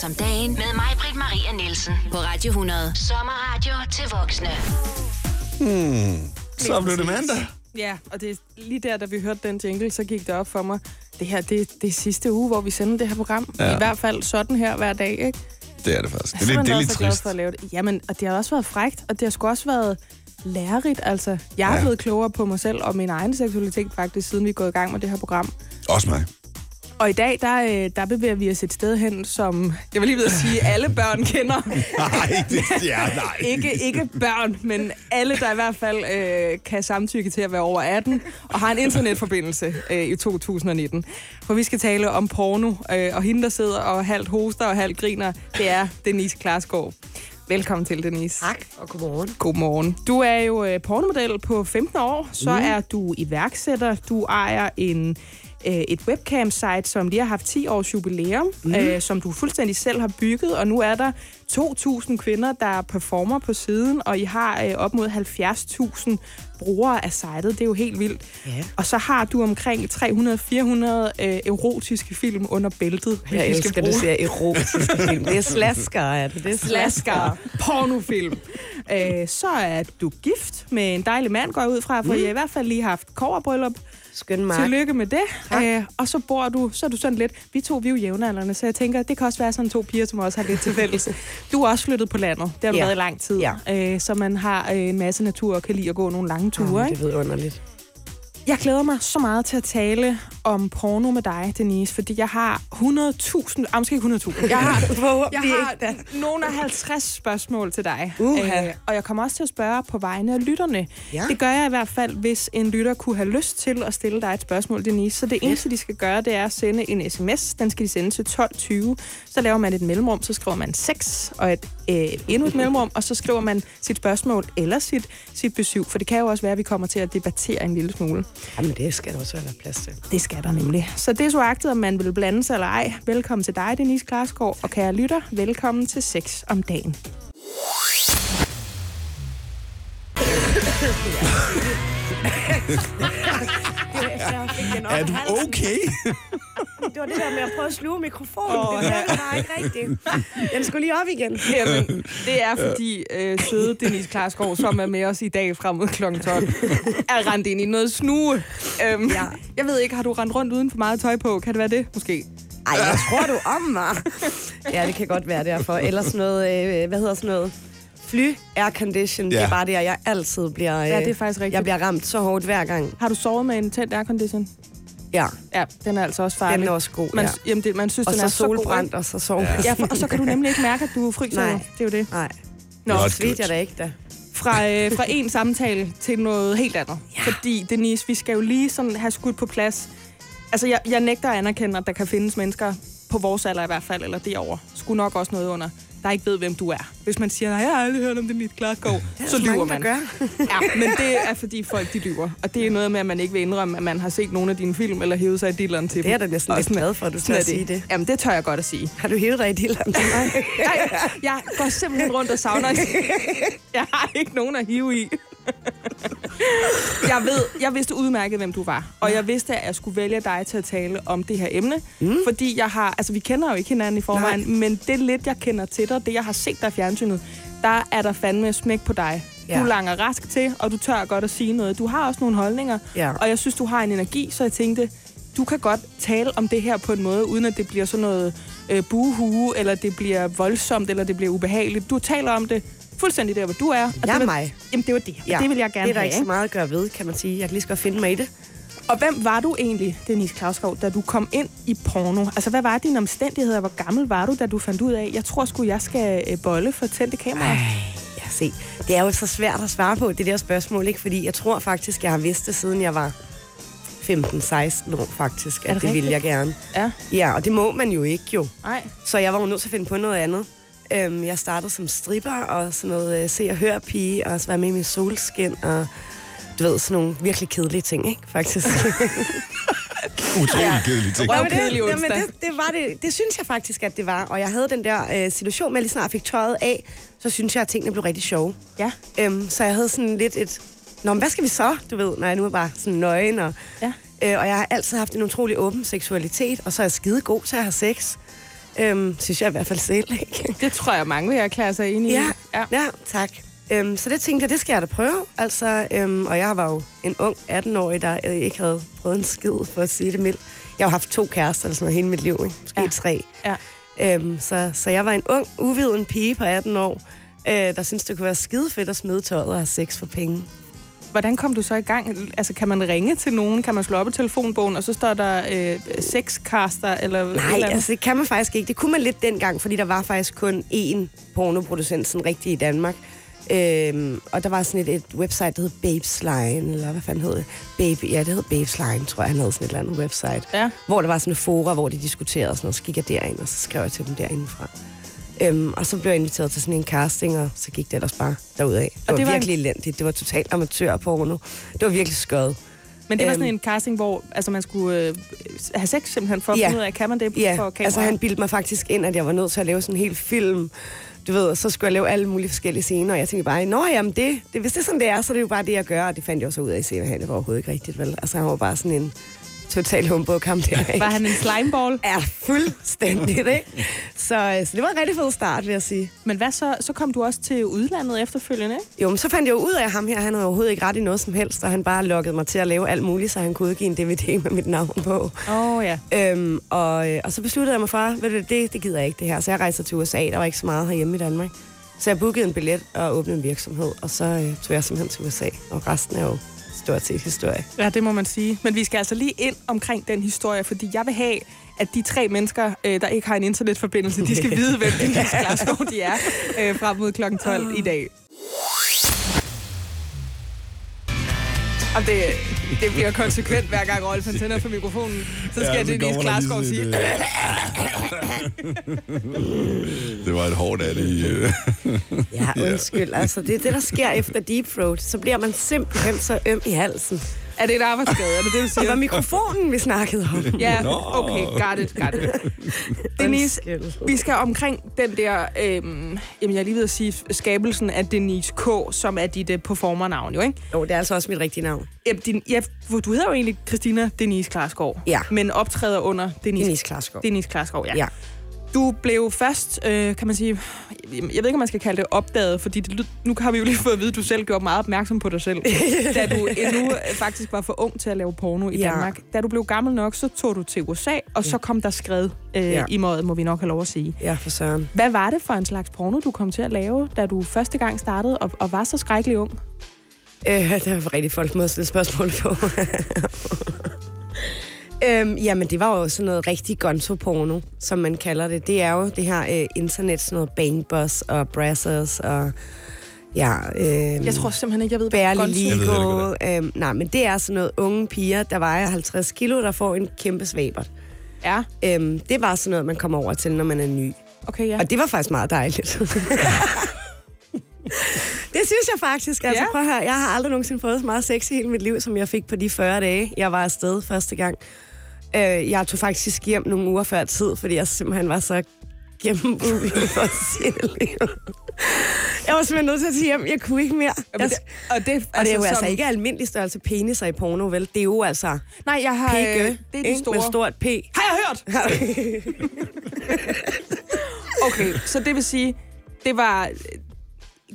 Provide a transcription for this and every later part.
6 om dagen med mig, Britt Maria Nielsen. På Radio 100. Sommerradio til voksne. Så blev det mandag. Ja, og det er lige der, da vi hørte den jingle, så gik det op for mig. Det her, det, det er sidste uge, hvor vi sender det her program. Ja. I hvert fald sådan her hver dag, ikke? Det er det faktisk. Det er lidt, det er også lidt trist. for at lave det. Jamen, og det har også været frægt, og det har sgu også været lærerigt. Altså, jeg er Ja. blevet klogere på mig selv og min egen seksualitet faktisk, siden vi er gået i gang med det her program. Også mig. Og i dag, der, øh, der bevæger vi os et sted hen, som jeg vil lige ved at sige, alle børn kender. Nej, det ja, nej. ikke, ikke børn, men alle, der i hvert fald øh, kan samtykke til at være over 18 og har en internetforbindelse øh, i 2019. For vi skal tale om porno, øh, og hende, der sidder og halvt hoster og halvt griner, det er Denise Klarsgaard. Velkommen til, Denise. Tak, og godmorgen. Godmorgen. Du er jo øh, pornomodel på 15 år, så mm. er du iværksætter, du ejer en øh, et webcam-site, som lige har haft 10 års jubilæum, mm. øh, som du fuldstændig selv har bygget, og nu er der 2.000 kvinder, der performer på siden, og I har øh, op mod 70.000 brugere af sitet. Det er jo helt vildt. Ja. Og så har du omkring 300-400 øh, erotiske film under bæltet. Jeg vi skal elsker, bruge du siger erotiske film. Det er slasker, er det? Det er slasker, pornofilm. Øh, så er du gift med en dejlig mand, går jeg ud fra, for mm. I har i hvert fald lige haft koverbryllup. Skøn mark. Tillykke med det. Tak. Øh, og så bor du, så er du sådan lidt, vi to vi er jo jævnaldrende, så jeg tænker, det kan også være sådan to piger, som også har lidt til fælles. Du er også flyttet på landet, det har du Ja. været i lang tid. Ja. Øh, så man har øh, en masse natur og kan lide at gå nogle lange ture. Ikke? det er underligt. Jeg glæder mig så meget til at tale om porno med dig, Denise, fordi jeg har 100.000, ah, måske ikke 100.000, jeg har, jeg har nogle af 50 spørgsmål til dig. Uha. Øh, og jeg kommer også til at spørge på vegne af lytterne. Ja. Det gør jeg i hvert fald, hvis en lytter kunne have lyst til at stille dig et spørgsmål, Denise. Så det eneste, de skal gøre, det er at sende en sms. Den skal de sende til 1220. Så laver man et mellemrum, så skriver man 6 og et, øh, endnu et mellemrum, og så skriver man sit spørgsmål eller sit, sit besøg. For det kan jo også være, at vi kommer til at debattere en lille smule. Jamen, det skal der også være plads til. Det skal der nemlig. Så det er så agtet, om man vil blande sig eller ej. Velkommen til dig, Denise Klarsgaard, og kære lytter, velkommen til Sex om dagen. Er du okay? Det var det der med at prøve at sluge mikrofonen. Oh, det var bare ikke rigtigt. Den skulle lige op igen. Jamen, det er fordi øh, søde Denise Klarsgaard, som er med os i dag frem mod kl. 12, er rendt ind i noget snue. Øhm, Ja. Jeg ved ikke, har du rendt rundt uden for meget tøj på? Kan det være det, måske? Ej, hvad tror du om mig? Ja, det kan godt være derfor. Eller sådan noget, øh, hvad hedder sådan noget? Fly air condition, ja. det er bare det, jeg altid bliver... Øh, Ja, det er faktisk rigtigt. Jeg bliver ramt så hårdt hver gang. Har du sovet med en tændt aircondition? Ja, Ja, den er altså også farlig. den er også god. man, ja. jamen, det, man synes, Og den så er så solbrændt, og så sov. Ja. Ja, for, og så kan du nemlig ikke mærke, at du fryser. Nej. Det er jo det. Nej, Nå, Not good. jeg da ikke da. fra, øh, fra en samtale til noget helt andet. Ja. Fordi, Denise, vi skal jo lige sådan have skudt på plads. Altså, jeg, jeg nægter at anerkende, at der kan findes mennesker, på vores alder i hvert fald, eller derovre, skulle nok også noget under, der ikke ved, hvem du er. Hvis man siger, nej, jeg har aldrig hørt om det mit Klarskov, så lyver man. gør. Ja, men det er, fordi folk de lyver. Og det er noget med, at man ikke vil indrømme, at man har set nogle af dine film, eller hævet sig i dilleren til Det er dem. da næsten lidt glad for, at du tør at sige det. Jamen, det tør jeg godt at sige. Har du hævet dig i dilleren til mig? Jeg, jeg går simpelthen rundt og savner Jeg har ikke nogen at hive i. Jeg ved, jeg vidste udmærket, hvem du var. Og jeg vidste, at jeg skulle vælge dig til at tale om det her emne. Mm. Fordi jeg har, altså vi kender jo ikke hinanden i forvejen, Nej. men det lidt, jeg kender til dig, det jeg har set dig i fjernsynet, der er der fandme smæk på dig. Ja. Ja. Du langer rask til, og du tør godt at sige noget. Du har også nogle holdninger, Ja. og jeg synes, du har en energi, så jeg tænkte, du kan godt tale om det her på en måde, uden at det bliver sådan noget øh, buhue, eller det bliver voldsomt, eller det bliver ubehageligt. Du taler om det fuldstændig der, hvor du er. Og Jeg er mig. Jamen, det var det. Ja. Det vil jeg gerne Det er der have. ikke så meget at gøre ved, kan man sige. Jeg kan lige så godt finde mig i det. Og hvem var du egentlig, Denise Klausgaard, da du kom ind i porno? Altså, hvad var dine omstændigheder? Hvor gammel var du, da du fandt ud af, jeg tror sgu, jeg skal øh, bolle for tændte kamera? Ej, ja, se. Det er jo så svært at svare på, det der spørgsmål, ikke? Fordi jeg tror faktisk, jeg har vidst det, siden jeg var 15-16 år, faktisk. At det det, ville jeg gerne. Ja, Ja, og det må man jo ikke, jo. nej. Så jeg var jo nødt til at finde på noget andet. Øhm, jeg startede som stripper og sådan noget øh, se- og hør-pige, og så var jeg med i min solskin, og du ved, sådan nogle virkelig kedelige ting, ikke? Faktisk. Utrolig ja. kedelig ting. Røv- kedelig det, onsdag. jamen, det, det, var det, det synes jeg faktisk, at det var. Og jeg havde den der øh, situation med, at lige snart jeg fik tøjet af, så synes jeg, at tingene blev rigtig sjove. Ja. Øhm, så jeg havde sådan lidt et... Nå, men hvad skal vi så, du ved, når jeg nu er bare sådan nøgen. Og, Ja. øh, og jeg har altid haft en utrolig åben seksualitet, og så er jeg skide god til at have sex. Øhm, synes jeg i hvert fald selv, ikke? Det tror jeg, mange vil erklære sig enige Ja, i. ja. ja tak. Øhm, så det tænkte jeg, det skal jeg da prøve. Altså, øhm, og jeg var jo en ung 18-årig, der øh, ikke havde prøvet en skid, for at sige det mildt. Jeg har haft to kærester eller sådan noget hele mit liv, ikke? måske Ja. tre. Ja. Øhm, så, så jeg var en ung, uviden pige på 18 år, øh, der synes det kunne være skide fedt at smide tøjet og have sex for penge. Hvordan kom du så i gang? Altså, kan man ringe til nogen? Kan man slå op i telefonbogen, og så står der øh, sexcaster? Eller Nej, eller altså det kan man faktisk ikke. Det kunne man lidt dengang, fordi der var faktisk kun én pornoproducent, sådan rigtig i Danmark. Øhm, og der var sådan et, et website, der hed Babesline, eller hvad fanden hed det? Baby, ja, det hed Babesline, tror jeg, han havde sådan et eller andet website. Ja. Hvor der var sådan et fora, hvor de diskuterede sådan noget. Så gik jeg derind, og så skrev jeg til dem derindefra. Øhm, og så blev jeg inviteret til sådan en casting, og så gik det ellers bare derudad. Det var, det var var en- virkelig elendigt. Det var totalt amatørporno. Det var virkelig skødt. Men det var sådan Øhm. en casting, hvor altså, man skulle øh, have sex simpelthen for at Ja. finde ud af, kan man det Ja, for kameraet? altså han bildte mig faktisk ind, at jeg var nødt til at lave sådan en hel film. Du ved, og så skulle jeg lave alle mulige forskellige scener, og jeg tænkte bare, nå jamen det, det, hvis det er sådan, det er, så er det jo bare det, jeg gør, og det fandt jeg også ud af senere hen, det var overhovedet ikke rigtigt, vel? Altså han var bare sådan en total humbug ham der, ikke? Var han en slimeball? Ja, fuldstændigt, ikke? Så, øh, så det var en rigtig fed start, vil jeg sige. Men hvad så? Så kom du også til udlandet efterfølgende, ikke? Jo, men så fandt jeg jo ud af ham her, han havde overhovedet ikke ret i noget som helst, og han bare lukkede mig til at lave alt muligt, så han kunne udgive en DVD med mit navn på. Åh oh, ja. Øhm, og, øh, og så besluttede jeg mig for, ved du, det, det gider jeg ikke det her. Så jeg rejste til USA, der var ikke så meget herhjemme i Danmark. Så jeg bookede en billet og åbnede en virksomhed, og så øh, tog jeg simpelthen til USA. Og resten er jo stort set historie. Ja, det må man sige. Men vi skal altså lige ind omkring den historie, fordi jeg vil have, at de tre mennesker, øh, der ikke har en internetforbindelse, de skal vide, hvem Denise Glasgow de er, øh, frem mod kl. 12 i dag. Og det, det bliver konsekvent, hver gang Rolf han tænder for mikrofonen. Så skal ja, Denise Glasgow lige sige... sådan et, øh, Det var et hårdt af det øh, Ja, undskyld. Altså, det er det, der sker efter deep throat. Så bliver man simpelthen så øm i halsen. Er det en arbejdsskade? Er det det, du Det var siger? mikrofonen, vi snakkede om. Ja, okay, got it, got it. Denise, vi skal omkring den der, øhm, jamen jeg er lige ved at sige, skabelsen af Denise K., som er dit uh, performernavn jo, ikke? Jo, det er altså også mit rigtige navn. Ja, din, ja, du hedder jo egentlig Christina Denise Klarsgaard. Ja. Men optræder under Denise, Denise Klarsgaard. Denise Klarsgaard, ja. Ja. Du blev først, øh, kan man sige, jeg ved ikke, om man skal kalde det opdaget, fordi det, nu har vi jo lige fået at vide, at du selv gjorde meget opmærksom på dig selv, da du endnu øh, faktisk var for ung til at lave porno i Ja. Danmark. Da du blev gammel nok, så tog du til USA, og så kom der skred øh, Ja. i måde, må vi nok have lov at sige. Ja, for søren. Hvad var det for en slags porno, du kom til at lave, da du første gang startede og, og var så skrækkelig ung? Øh, det var rigtig folk måde at stille spørgsmål på. øhm, jamen, det var jo sådan noget rigtig gonzo-porno, som man kalder det. Det er jo det her øh, internet, sådan noget Bang Bus og Brazzers og... Ja, øh, Jeg tror simpelthen ikke, jeg ved, hvad gonzo- Jeg ved det Legal. Øhm, nej, men det er sådan noget unge piger, der vejer 50 kilo, der får en kæmpe svabert. Ja, Øhm, det var sådan noget, man kommer over til, når man er ny. okay, ja. Og det var faktisk meget dejligt. det synes jeg faktisk. Altså, ja. prøv at høre, jeg har aldrig nogensinde fået så meget sex i hele mit liv, som jeg fik på de 40 dage, jeg var afsted første gang. Øh, jeg tog faktisk hjem nogle uger før tid, fordi jeg simpelthen var så gennembulig for liv. Jeg var simpelthen nødt til at sige hjem, jeg kunne ikke mere. Jeg, det, og det, og det er jo som- altså ikke almindelig størrelse peniser i porno, vel? Det er jo altså Nej, jeg har... pigge, Øh, det er de store. med stort P. Har jeg hørt? Okay, så det vil sige, det var øh,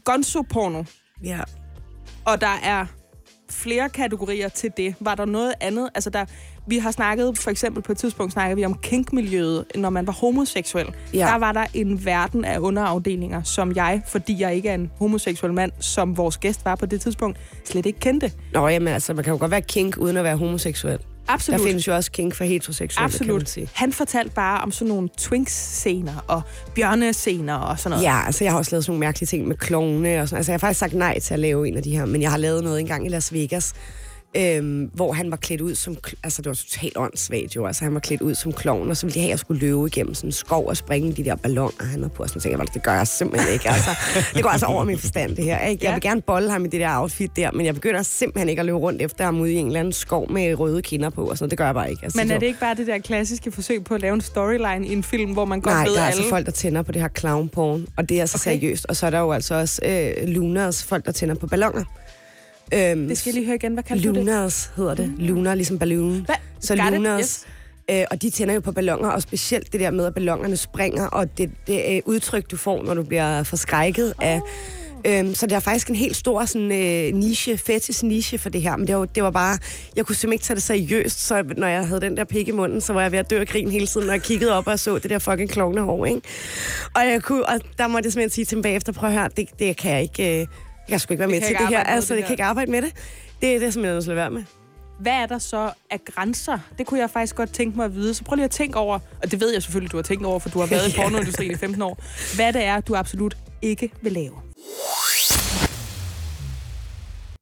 gonzo-porno, ja. og der er flere kategorier til det. Var der noget andet? Altså, der, vi har snakket, for eksempel på et tidspunkt snakkede vi om kink-miljøet, når man var homoseksuel. Ja. Der var der en verden af underafdelinger, som jeg, fordi jeg ikke er en homoseksuel mand, som vores gæst var på det tidspunkt, slet ikke kendte. Nå, jamen altså, man kan jo godt være kink uden at være homoseksuel. Absolut. Der findes jo også kink for heteroseksuelle, kan man Absolut. sige. Han fortalte bare om sådan nogle twinks-scener og bjørnescener og sådan noget. Ja, altså jeg har også lavet sådan nogle mærkelige ting med klovne og sådan. Altså jeg har faktisk sagt nej til at lave en af de her, men jeg har lavet noget engang i Las Vegas, øhm, hvor han var klædt ud som, altså det var totalt åndssvagt jo, altså han var klædt ud som klovn, og så ville de have, at jeg skulle løbe igennem sådan en skov og springe de der balloner, han havde på, og sådan tænkte jeg, det gør jeg simpelthen ikke, altså. Det går altså over min forstand, det her, ikke? Jeg vil gerne bolle ham i det der outfit der, men jeg begynder simpelthen ikke at løbe rundt efter ham ude i en eller anden skov med røde kinder på, og sådan noget. det gør jeg bare ikke. Altså, Men er det ikke bare det der klassiske forsøg på at lave en storyline i en film, hvor man godt Nej, ved der er alle... altså folk, der tænder på det her clown porn, og det er altså Okay. seriøst. Og så er der jo altså også øh, lunars, folk, der tænder på balloner. Øhm, Det skal jeg lige høre igen. Hvad kalder du det? lunars hedder det. Lunar, ligesom balloon. Hvad? Så Got it, lunars, yes. Øh, og de tænder jo på ballonger, og specielt det der med, at ballongerne springer, og det, det er udtryk, du får, når du bliver forskrækket af... Øhm, så der er faktisk en helt stor sådan, øh, niche, fetis niche for det her. Men det var, det var bare, jeg kunne simpelthen ikke tage det seriøst, så når jeg havde den der pik i munden, så var jeg ved at dø af grin hele tiden, når jeg kiggede op og så det der fucking klovnehår, ikke? Og, jeg kunne, og der måtte jeg simpelthen sige til dem bagefter, prøv at høre, det, det kan jeg ikke, øh, jeg sgu ikke være med til det her. Altså, det her. kan ikke arbejde med det. Det er det, som jeg er nødt til at være med. Hvad er der så af grænser? Det kunne jeg faktisk godt tænke mig at vide. Så prøv lige at tænke over, og det ved jeg selvfølgelig, du har tænkt over, for du har været i pornoindustrien i 15 år. Hvad det er, du absolut ikke vil lave.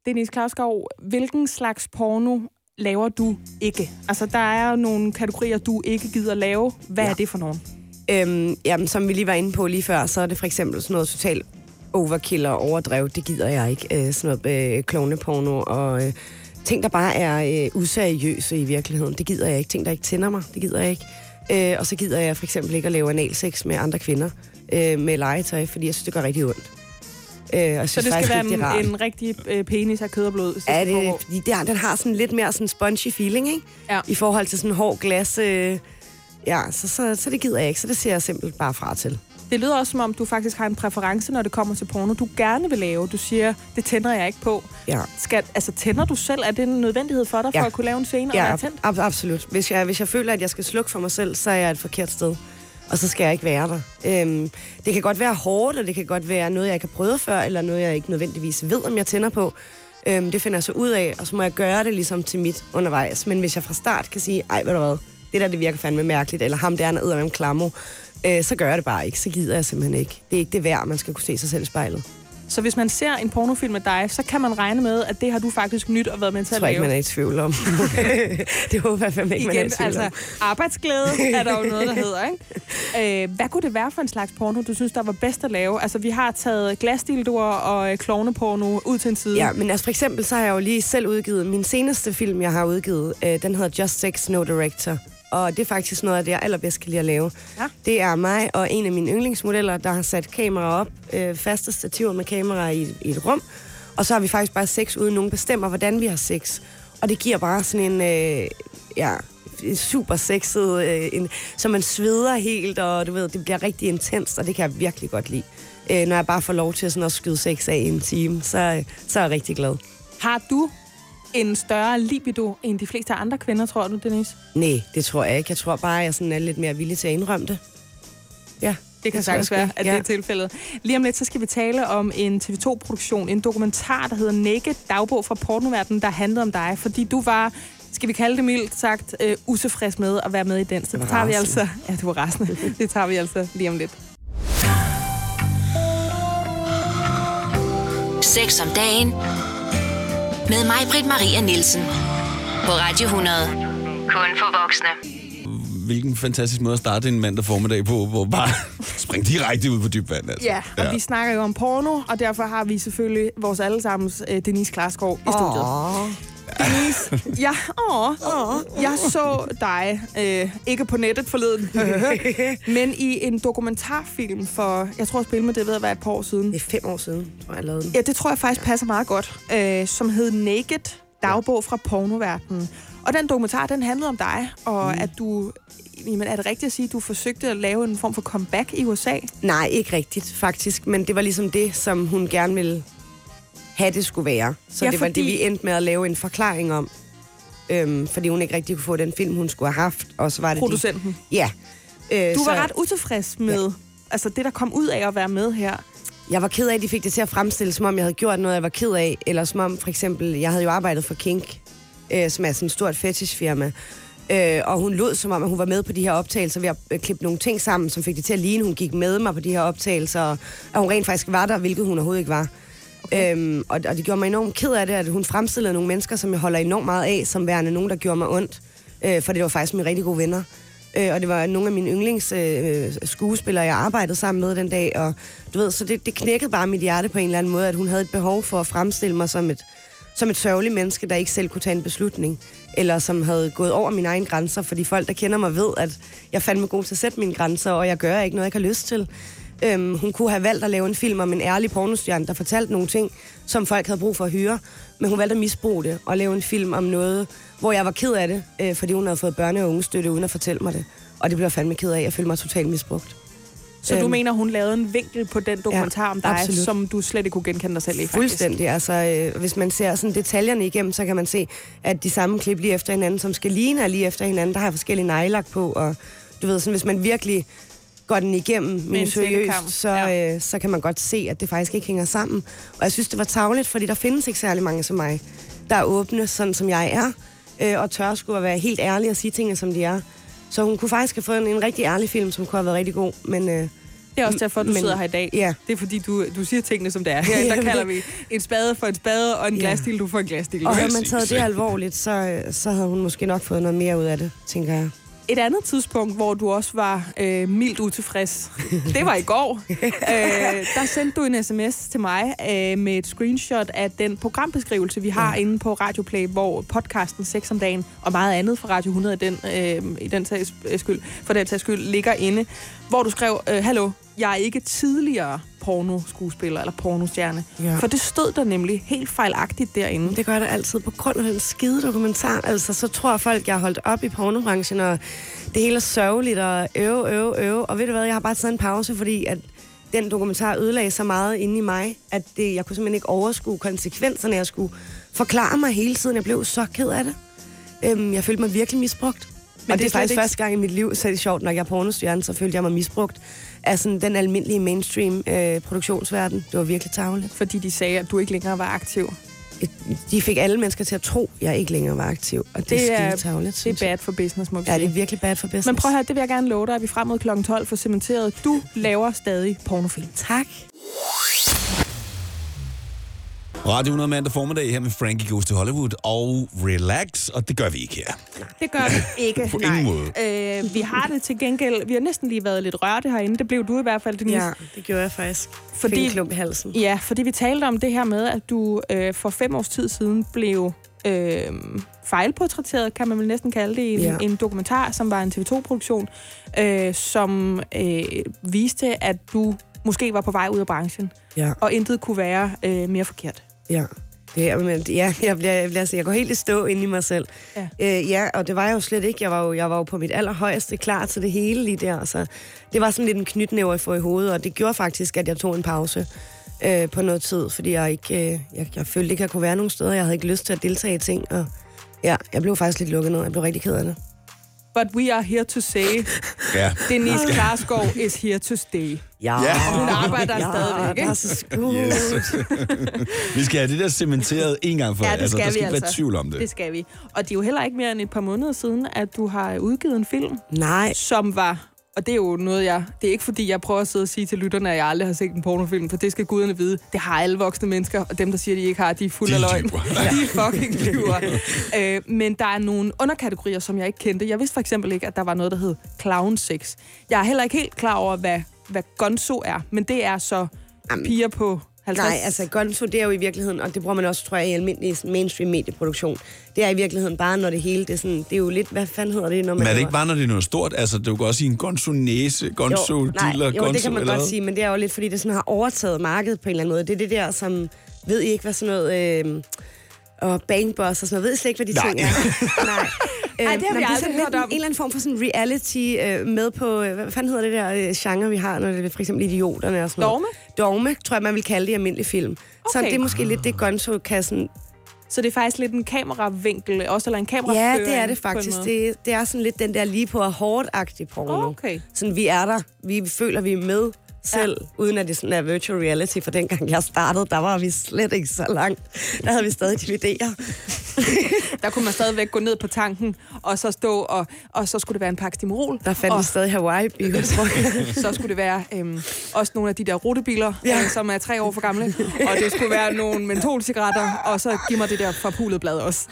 Dennis Klausgaard, hvilken slags porno laver du ikke? Altså, der er jo nogle kategorier, du ikke gider lave. Hvad ja. er det for nogen? Øhm, jamen, som vi lige var inde på lige før, så er det for eksempel sådan noget total overkill og overdrev. Det gider jeg ikke. Øh, sådan noget øh, klovneporno og øh, ting, der bare er øh, useriøse i virkeligheden. Det gider jeg ikke. Ting, der ikke tænder mig. Det gider jeg ikke. Øh, og så gider jeg for eksempel ikke at lave analsex med andre kvinder øh, med legetøj, fordi jeg synes, det gør rigtig ondt. Øh, og Så det skal være det en, en rigtig øh, penis af kød og blod? Ja, det, fordi det, den har sådan lidt mere sådan spongy feeling, ikke? Ja. I forhold til sådan hård glas. Øh, ja, så, så, så det gider jeg ikke. Så det ser jeg simpelthen bare fra til. Det lyder også, som om du faktisk har en præference, når det kommer til porno, du gerne vil lave. Du siger, det tænder jeg ikke på. Ja. Skal, altså, tænder du selv? Er det en nødvendighed for dig, for Ja. at kunne lave en scene og Ja, være tændt? ab- absolut. Hvis jeg, hvis jeg føler, at jeg skal slukke for mig selv, så er jeg et forkert sted. Og så skal jeg ikke være der. Øhm, det kan godt være hårdt, og det kan godt være noget, jeg ikke har prøvet før, eller noget, jeg ikke nødvendigvis ved, om jeg tænder på. Øhm, det finder jeg så ud af, og så må jeg gøre det ligesom til mit undervejs. Men hvis jeg fra start kan sige, ej, ved du hvad, det der, det virker fandme mærkeligt, eller ham der, han er med klammer, øh, så gør jeg det bare ikke. Så gider jeg simpelthen ikke. Det er ikke det værd, man skal kunne se sig selv i spejlet. Så hvis man ser en pornofilm med dig, så kan man regne med, at det har du faktisk nyt og været med til Jeg at tror ikke, lave. man er i tvivl om. det håber jeg fandme ikke, man er i Igen, tvivl altså om. arbejdsglæde er der jo noget, der hedder, ikke? Øh, hvad kunne det være for en slags porno, du synes, der var bedst at lave? Altså, vi har taget glasdildoer og øh, klovneporno ud til en side. Ja, men altså for eksempel, så har jeg jo lige selv udgivet, min seneste film, jeg har udgivet, øh, den hedder Just Sex, No Director. Og det er faktisk noget af det, jeg allerbedst kan lide at lave. Ja. Det er mig og en af mine yndlingsmodeller, der har sat kamera op, øh, faste stativer med kamera i, i et rum. Og så har vi faktisk bare sex, uden nogen bestemmer, hvordan vi har sex. Og det giver bare sådan en, øh, ja, super sexet, øh, en, så man sveder helt, og du ved, det bliver rigtig intenst, og det kan jeg virkelig godt lide. Øh, når jeg bare får lov til sådan at skyde sex af i en time, så, så er jeg rigtig glad. Har du en større libido end de fleste andre kvinder, tror du, Denise? Nej, det tror jeg ikke. Jeg tror bare, at jeg sådan er lidt mere villig til at indrømme det. Ja, Det kan sagtens være, at ja. det er tilfældet. Lige om lidt, så skal vi tale om en TV2-produktion, en dokumentar, der hedder Naked, dagbog fra pornoverdenen, der handlede om dig, fordi du var skal vi kalde det mildt sagt, øh, utilfreds med at være med i den. Så det tager vi altså... Ja, du var rasende. det tager vi altså lige om lidt. Sex om dagen. Med mig, Britt Maria Nielsen. På Radio 100. Kun for voksne. Hvilken fantastisk måde at starte en mandag formiddag på, hvor bare springe direkte ud på dyb vand. Altså. Ja, og ja. vi snakker jo om porno, og derfor har vi selvfølgelig vores allesammens øh, Denise Klarsgaard i studiet. Denise, ja, åh, åh, jeg så dig, øh, ikke på nettet forleden, men i en dokumentarfilm for, jeg tror, spille med det ved at være et par år siden. det er fem år siden, tror jeg, jeg lavede den. Ja, det tror jeg faktisk passer meget godt, øh, som hed Naked, dagbog fra pornoverdenen. Og den dokumentar, den handlede om dig, og mm. at du, jamen er det rigtigt at sige, at du forsøgte at lave en form for comeback i USA? Nej, ikke rigtigt, faktisk. Men det var ligesom det, som hun gerne ville have, det skulle være. Så Ja, det var fordi- det, vi endte med at lave en forklaring om. Øhm, fordi hun ikke rigtig kunne få den film, hun skulle have haft. Og så var det Producenten. De, ja. Øh, Du så var ret utilfreds med ja. altså det, der kom ud af at være med her. Jeg var ked af, at de fik det til at fremstille, som om jeg havde gjort noget, jeg var ked af. Eller som om, for eksempel, jeg havde jo arbejdet for Kink, øh, som er sådan et stort fetishfirma. Øh, og hun lød som om, at hun var med på de her optagelser ved at øh, klippe nogle ting sammen, som fik det til at ligne, hun gik med mig på de her optagelser, og at hun rent faktisk var der, hvilket hun overhovedet ikke var. Okay. Øhm, og, og det gjorde mig enormt ked af det, at hun fremstillede nogle mennesker, som jeg holder enormt meget af, som værende nogen, der gjorde mig ondt. Øh, for det var faktisk mine rigtig gode venner. Øh, og det var nogle af mine yndlings øh, øh, skuespillere, jeg arbejdede sammen med den dag. Og du ved, så det, det knækkede bare mit hjerte på en eller anden måde, at hun havde et behov for at fremstille mig som et, som et sørgeligt menneske, der ikke selv kunne tage en beslutning. Eller som havde gået over mine egne grænser. Fordi folk, der kender mig, ved, at jeg fandme god til at sætte mine grænser, og jeg gør ikke noget, jeg ikke har lyst til. Øhm, hun kunne have valgt at lave en film om en ærlig pornostjerne, der fortalte nogle ting, som folk havde brug for at høre. Men hun valgte at misbruge det og lave en film om noget, hvor jeg var ked af det, øh, fordi hun havde fået børne- og ungestøtte uden at fortælle mig det. Og det blev jeg fandme ked af. Jeg følte mig totalt misbrugt. Så du Øhm, mener, hun lavede en vinkel på den dokumentar Ja, om dig, absolut. som du slet ikke kunne genkende dig selv i, faktisk? Fuldstændig. Altså, øh, hvis man ser sådan detaljerne igennem, så kan man se, at de samme klip lige efter hinanden, som skal ligne lige efter hinanden, der har forskellige neglelak på, og du ved, sådan, hvis man virkelig går den igennem en minutiøst, tækkekamp, så, ja. øh, så kan man godt se, at det faktisk ikke hænger sammen. Og jeg synes, det var tavligt, fordi der findes ikke særlig mange som mig, der er åbne, sådan som jeg er, øh, og tør skulle at være helt ærlig og sige tingene, som de er. Så hun kunne faktisk have fået en, en rigtig ærlig film, som kunne have været rigtig god, men... Øh, Det er også derfor, du Men- sidder her i dag. ja. Det er fordi, du, du siger tingene, som det er. Her der kalder vi en spade for en spade, og en Ja. glasstil, du får en glasstil. og havde man taget det alvorligt, så, øh, så havde hun måske nok fået noget mere ud af det, tænker jeg. Et andet tidspunkt, hvor du også var øh, mildt utilfreds, det var i går. øh, der sendte du en sms til mig øh, med et screenshot af den programbeskrivelse, vi har ja. inde på Radioplay, hvor podcasten 6 om dagen og meget andet fra Radio 100 den, øh, i den sags øh, skyld, for den sags skyld ligger inde, hvor du skrev, øh, hallo, jeg er ikke tidligere pornoskuespiller eller pornostjerne. Ja. For det stod der nemlig helt fejlagtigt derinde. Det gør det altid på grund af den skide dokumentar. Altså, så tror folk, jeg har holdt op i pornobranchen, og det hele er sørgeligt, og øve, øve, øve. Og ved du hvad, jeg har bare taget en pause, fordi at den dokumentar ødelagde så meget inde i mig, at det, jeg kunne simpelthen ikke overskue konsekvenserne. Jeg skulle forklare mig hele tiden. Jeg blev så ked af det. Øhm, jeg følte mig virkelig misbrugt. Men og det er, slet faktisk ikke- første gang i mit liv, så er det sjovt, når jeg er pornostjerne, så følte jeg mig misbrugt af sådan den almindelige mainstream øh, produktionsverden. Det var virkelig tageligt. Fordi de sagde, at du ikke længere var aktiv. De fik alle mennesker til at tro, at jeg ikke længere var aktiv. Og det, Det det er- er tavligt, Det er bad for business, må vi Ja, det er virkelig bad for business. Men prøv at høre, det vil jeg gerne love dig, at vi frem mod kl. 12 får cementeret. Du laver stadig pornofilm. Tak. Radio 100 mandag formiddag her med Frankie Goes to Hollywood og Relax, og det gør vi ikke her. Det gør vi ikke. På nej. ingen måde. Øh, vi har det til gengæld. Vi har næsten lige været lidt rørte herinde. Det blev du i hvert fald, Denise. Ja, det gjorde jeg faktisk. Fordi- Fordi... Fik en klump i halsen. Ja, fordi vi talte om det her med, at du øh, for fem års tid siden blev øh, fejlportrætteret, kan man vel næsten kalde det, i en, Ja. en dokumentar, som var en TV2-produktion, øh, som øh, viste, at du måske var på vej ud af branchen, Ja, og intet kunne være øh, mere forkert. Ja. Det er, men, ja, jeg, bliver, jeg, bliver, altså, jeg går helt i stå ind i mig selv. Ja. Øh, ja, og det var jeg jo slet ikke. Jeg var jo, jeg var jo på mit allerhøjeste klar til det hele lige der. Så det var sådan lidt en knytnæver for i hovedet, og det gjorde faktisk, at jeg tog en pause øh, på noget tid, fordi jeg ikke, øh, jeg, jeg følte ikke, at jeg kunne være nogen steder. Jeg havde ikke lyst til at deltage i ting, og ja, jeg blev faktisk lidt lukket ned. Jeg blev rigtig ked af det. But we are here to say, Ja. Denise Klarskov is here to stay. Ja, Ja. Hun arbejder ja, stadigvæk, ikke? det er så skud. Yes. vi skal have det der cementeret en gang for Ja, det skal der vi skal ikke altså. være tvivl om det. Det skal vi. Og det er jo heller ikke mere end et par måneder siden, at du har udgivet en film, Nej, som var... Og det er jo noget, jeg... Det er ikke, fordi jeg prøver at sidde og sige til lytterne, at jeg aldrig har set en pornofilm, for det skal guderne vide. Det har alle voksne mennesker, og dem, der siger, de ikke har, de er fulde De af løgn. de fucking lyver. øh, men der er nogle underkategorier, som jeg ikke kendte. Jeg vidste for eksempel ikke, at der var noget, der hed clown sex. Jeg er heller ikke helt klar over, hvad, hvad gonzo er, men det er så Jamen. piger på 50... Nej, altså gonzo, det er jo i virkeligheden, og det bruger man også, tror jeg, i almindelig mainstream medieproduktion. Det er i virkeligheden bare, når det hele, det er sådan, det er jo lidt, hvad fanden hedder det, når man... Men er det ikke bare, når det er noget stort? Altså, du kan også sige en gonzo-næse, gonzo nej, diller jo, gonzo det kan man godt hvad? sige, men det er jo lidt, fordi det sådan har overtaget markedet på en eller anden måde. Det er det der, som ved I ikke, hvad sådan noget... Øh, og bangboss og sådan noget. Ved I slet ikke, hvad de Nej. ting er? Nej. Ej, det har vi nå, men er sådan lidt en, eller anden form for sådan reality øh, med på, øh, hvad fanden hedder det der øh, genre, vi har, når det er for eksempel idioterne og sådan noget. Dogme? Dogme, tror jeg, man vil kalde det i almindelig film. Så Okay. det er måske lidt det, Gonzo-kassen Så det er faktisk lidt en kameravinkel, også eller en Ja, kameraføring det er det faktisk. Det, det er sådan lidt den der lige på og hårdt-agtige porno. Okay. Sådan, vi er der. Vi føler, vi er med selv, ja. uden at det sådan er virtual reality. For dengang jeg startede, der var vi slet ikke så langt. Der havde vi stadig DVD'er. Der kunne man stadigvæk gå ned på tanken, og så stå, og, og så skulle det være en pakke Stimorol. Der fandt og vi stadig hawaii jeg. så skulle det være øhm, også nogle af de der rutebiler, ja. Øh, som er tre år for gamle. Og det skulle være nogle mentolcigaretter, og så giv mig det der forpulede blad også.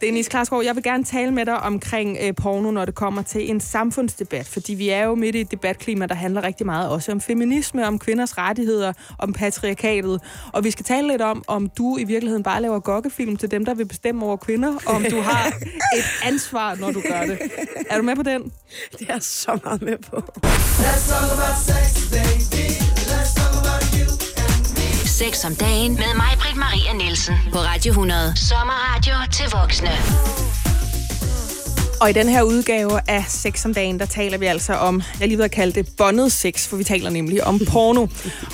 Dennis Klarskov, jeg vil gerne tale med dig omkring øh, porno, når det kommer til en samfundsdebat. Fordi vi er jo midt i et debatklima, der handler rigtig meget også om feminisme feminisme, om kvinders rettigheder, om patriarkatet. Og vi skal tale lidt om, om du i virkeligheden bare laver gokkefilm til dem, der vil bestemme over kvinder, og om du har et ansvar, når du gør det. Er du med på den? Det er så meget med på. Sex om dagen med mig, Britt Maria Nielsen. På Radio 100. Sommerradio til voksne. Og i den her udgave af Sex om dagen, der taler vi altså om, jeg lige ved at kalde det bondet sex, for vi taler nemlig om porno.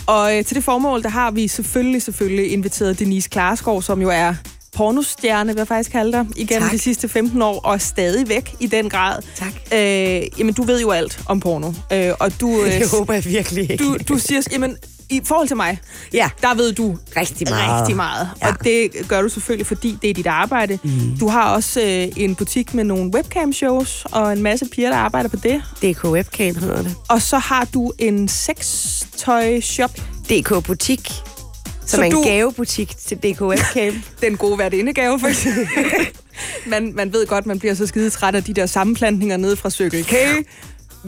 Og øh, til det formål, der har vi selvfølgelig, selvfølgelig inviteret Denise Klarskov, som jo er pornostjerne, vil jeg faktisk kalde dig, igennem Tak. de sidste 15 år, og er stadig væk i den grad. Tak. Øh, jamen, du ved jo alt om porno. Øh, og du, øh, Det håber jeg virkelig ikke. du, du siger, jamen, i forhold til mig, Ja, der ved du rigtig meget. rigtig meget. Ja. Og det gør du selvfølgelig, fordi det er dit arbejde. Mm. Du har også øh, en butik med nogle webcam-shows, og en masse piger, der arbejder på det. DK Webcam hedder det. Og så har du en sextøj-shop, DK Butik, som Så er en du- gavebutik til DK Webcam. den gode værtindegave, for eksempel. man, man ved godt, man bliver så skide træt af de der sammenplantninger nede fra Circle K.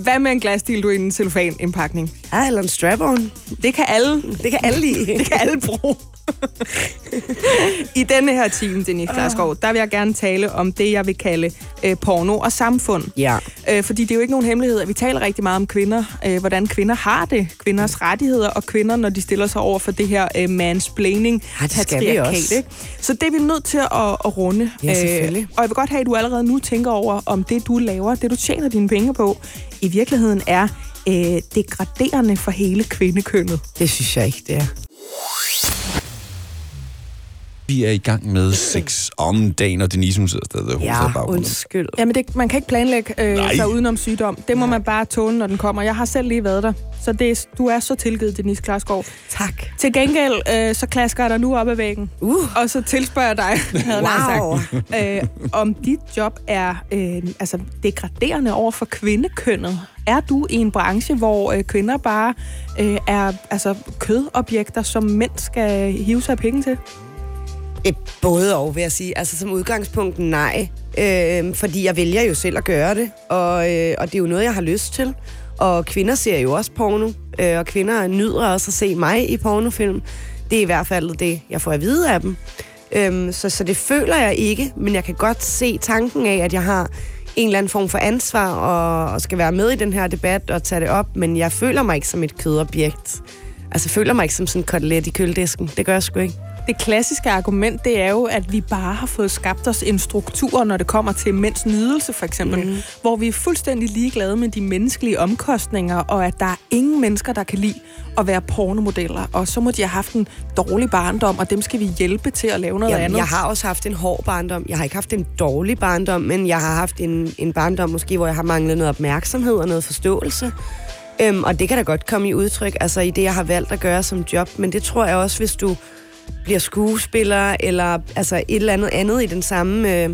Hvad med en glasdil, du i en cellofan-indpakning? Ja, eller en strap-on. Det kan alle, Det kan alle lide. det kan alle bruge. I denne her time, Denise Klarskov, der vil jeg gerne tale om det, jeg vil kalde øh, porno og samfund. Ja. Øh, fordi det er jo ikke nogen hemmelighed, at vi taler rigtig meget om kvinder, øh, hvordan kvinder har det, kvinders rettigheder, og kvinder, når de stiller sig over for det her øh, mansplaining, Ja, det skal vi også. Ikke? Så det er vi nødt til at, at runde. Øh, Ja, selvfølgelig. og jeg vil godt have, at du allerede nu tænker over, om det, du laver, det du tjener dine penge på, i virkeligheden er øh, degraderende for hele kvindekønnet. Det synes jeg ikke, det er. Vi er i gang med sex om dagen, og Denise, hun sidder stadig og Ja, baggrunden. undskyld. Jamen, det, man kan ikke planlægge øh, Nej. sig udenom sygdom. Det må man bare tåle, når den kommer. Jeg har selv lige været der. Så det, du er så tilgivet, Denise Klarskov. Tak. Til gengæld, øh, så klasker jeg dig nu op ad væggen. Uh. Og så tilspørger jeg dig, havde Wow. sagt, øh, om dit job er øh, altså degraderende over for kvindekønnet. Er du i en branche, hvor øh, kvinder bare øh, er altså, kødobjekter, som mænd skal hive sig penge til? Et både og, vil jeg sige. Altså som udgangspunkt nej. Øh, fordi jeg vælger jo selv at gøre det. Og, øh, og det er jo noget, jeg har lyst til. Og kvinder ser jo også porno. Øh, og kvinder nyder også at se mig i pornofilm. Det er i hvert fald det, jeg får at vide af dem. Øhm, så, så det føler jeg ikke, men jeg kan godt se tanken af, at jeg har en eller anden form for ansvar og, og skal være med i den her debat og tage det op, men jeg føler mig ikke som et kødobjekt. Altså, jeg føler mig ikke som sådan en kotelet i køledisken. Det gør jeg sgu ikke. Det klassiske argument, det er jo, at vi bare har fået skabt os en struktur, når det kommer til mænds nydelse, for eksempel. Mm. Hvor vi er fuldstændig ligeglade med de menneskelige omkostninger, og at der er ingen mennesker, der kan lide at være pornomodeller. Og så må de have haft en dårlig barndom, og dem skal vi hjælpe til at lave noget Jamen, andet. jeg har også haft en hård barndom. Jeg har ikke haft en dårlig barndom, men jeg har haft en, en barndom måske, hvor jeg har manglet noget opmærksomhed og noget forståelse. Øhm, og det kan da godt komme i udtryk, altså i det, jeg har valgt at gøre som job. Men det tror jeg også, hvis du bliver skuespiller, eller altså et eller andet andet i den samme... Øh,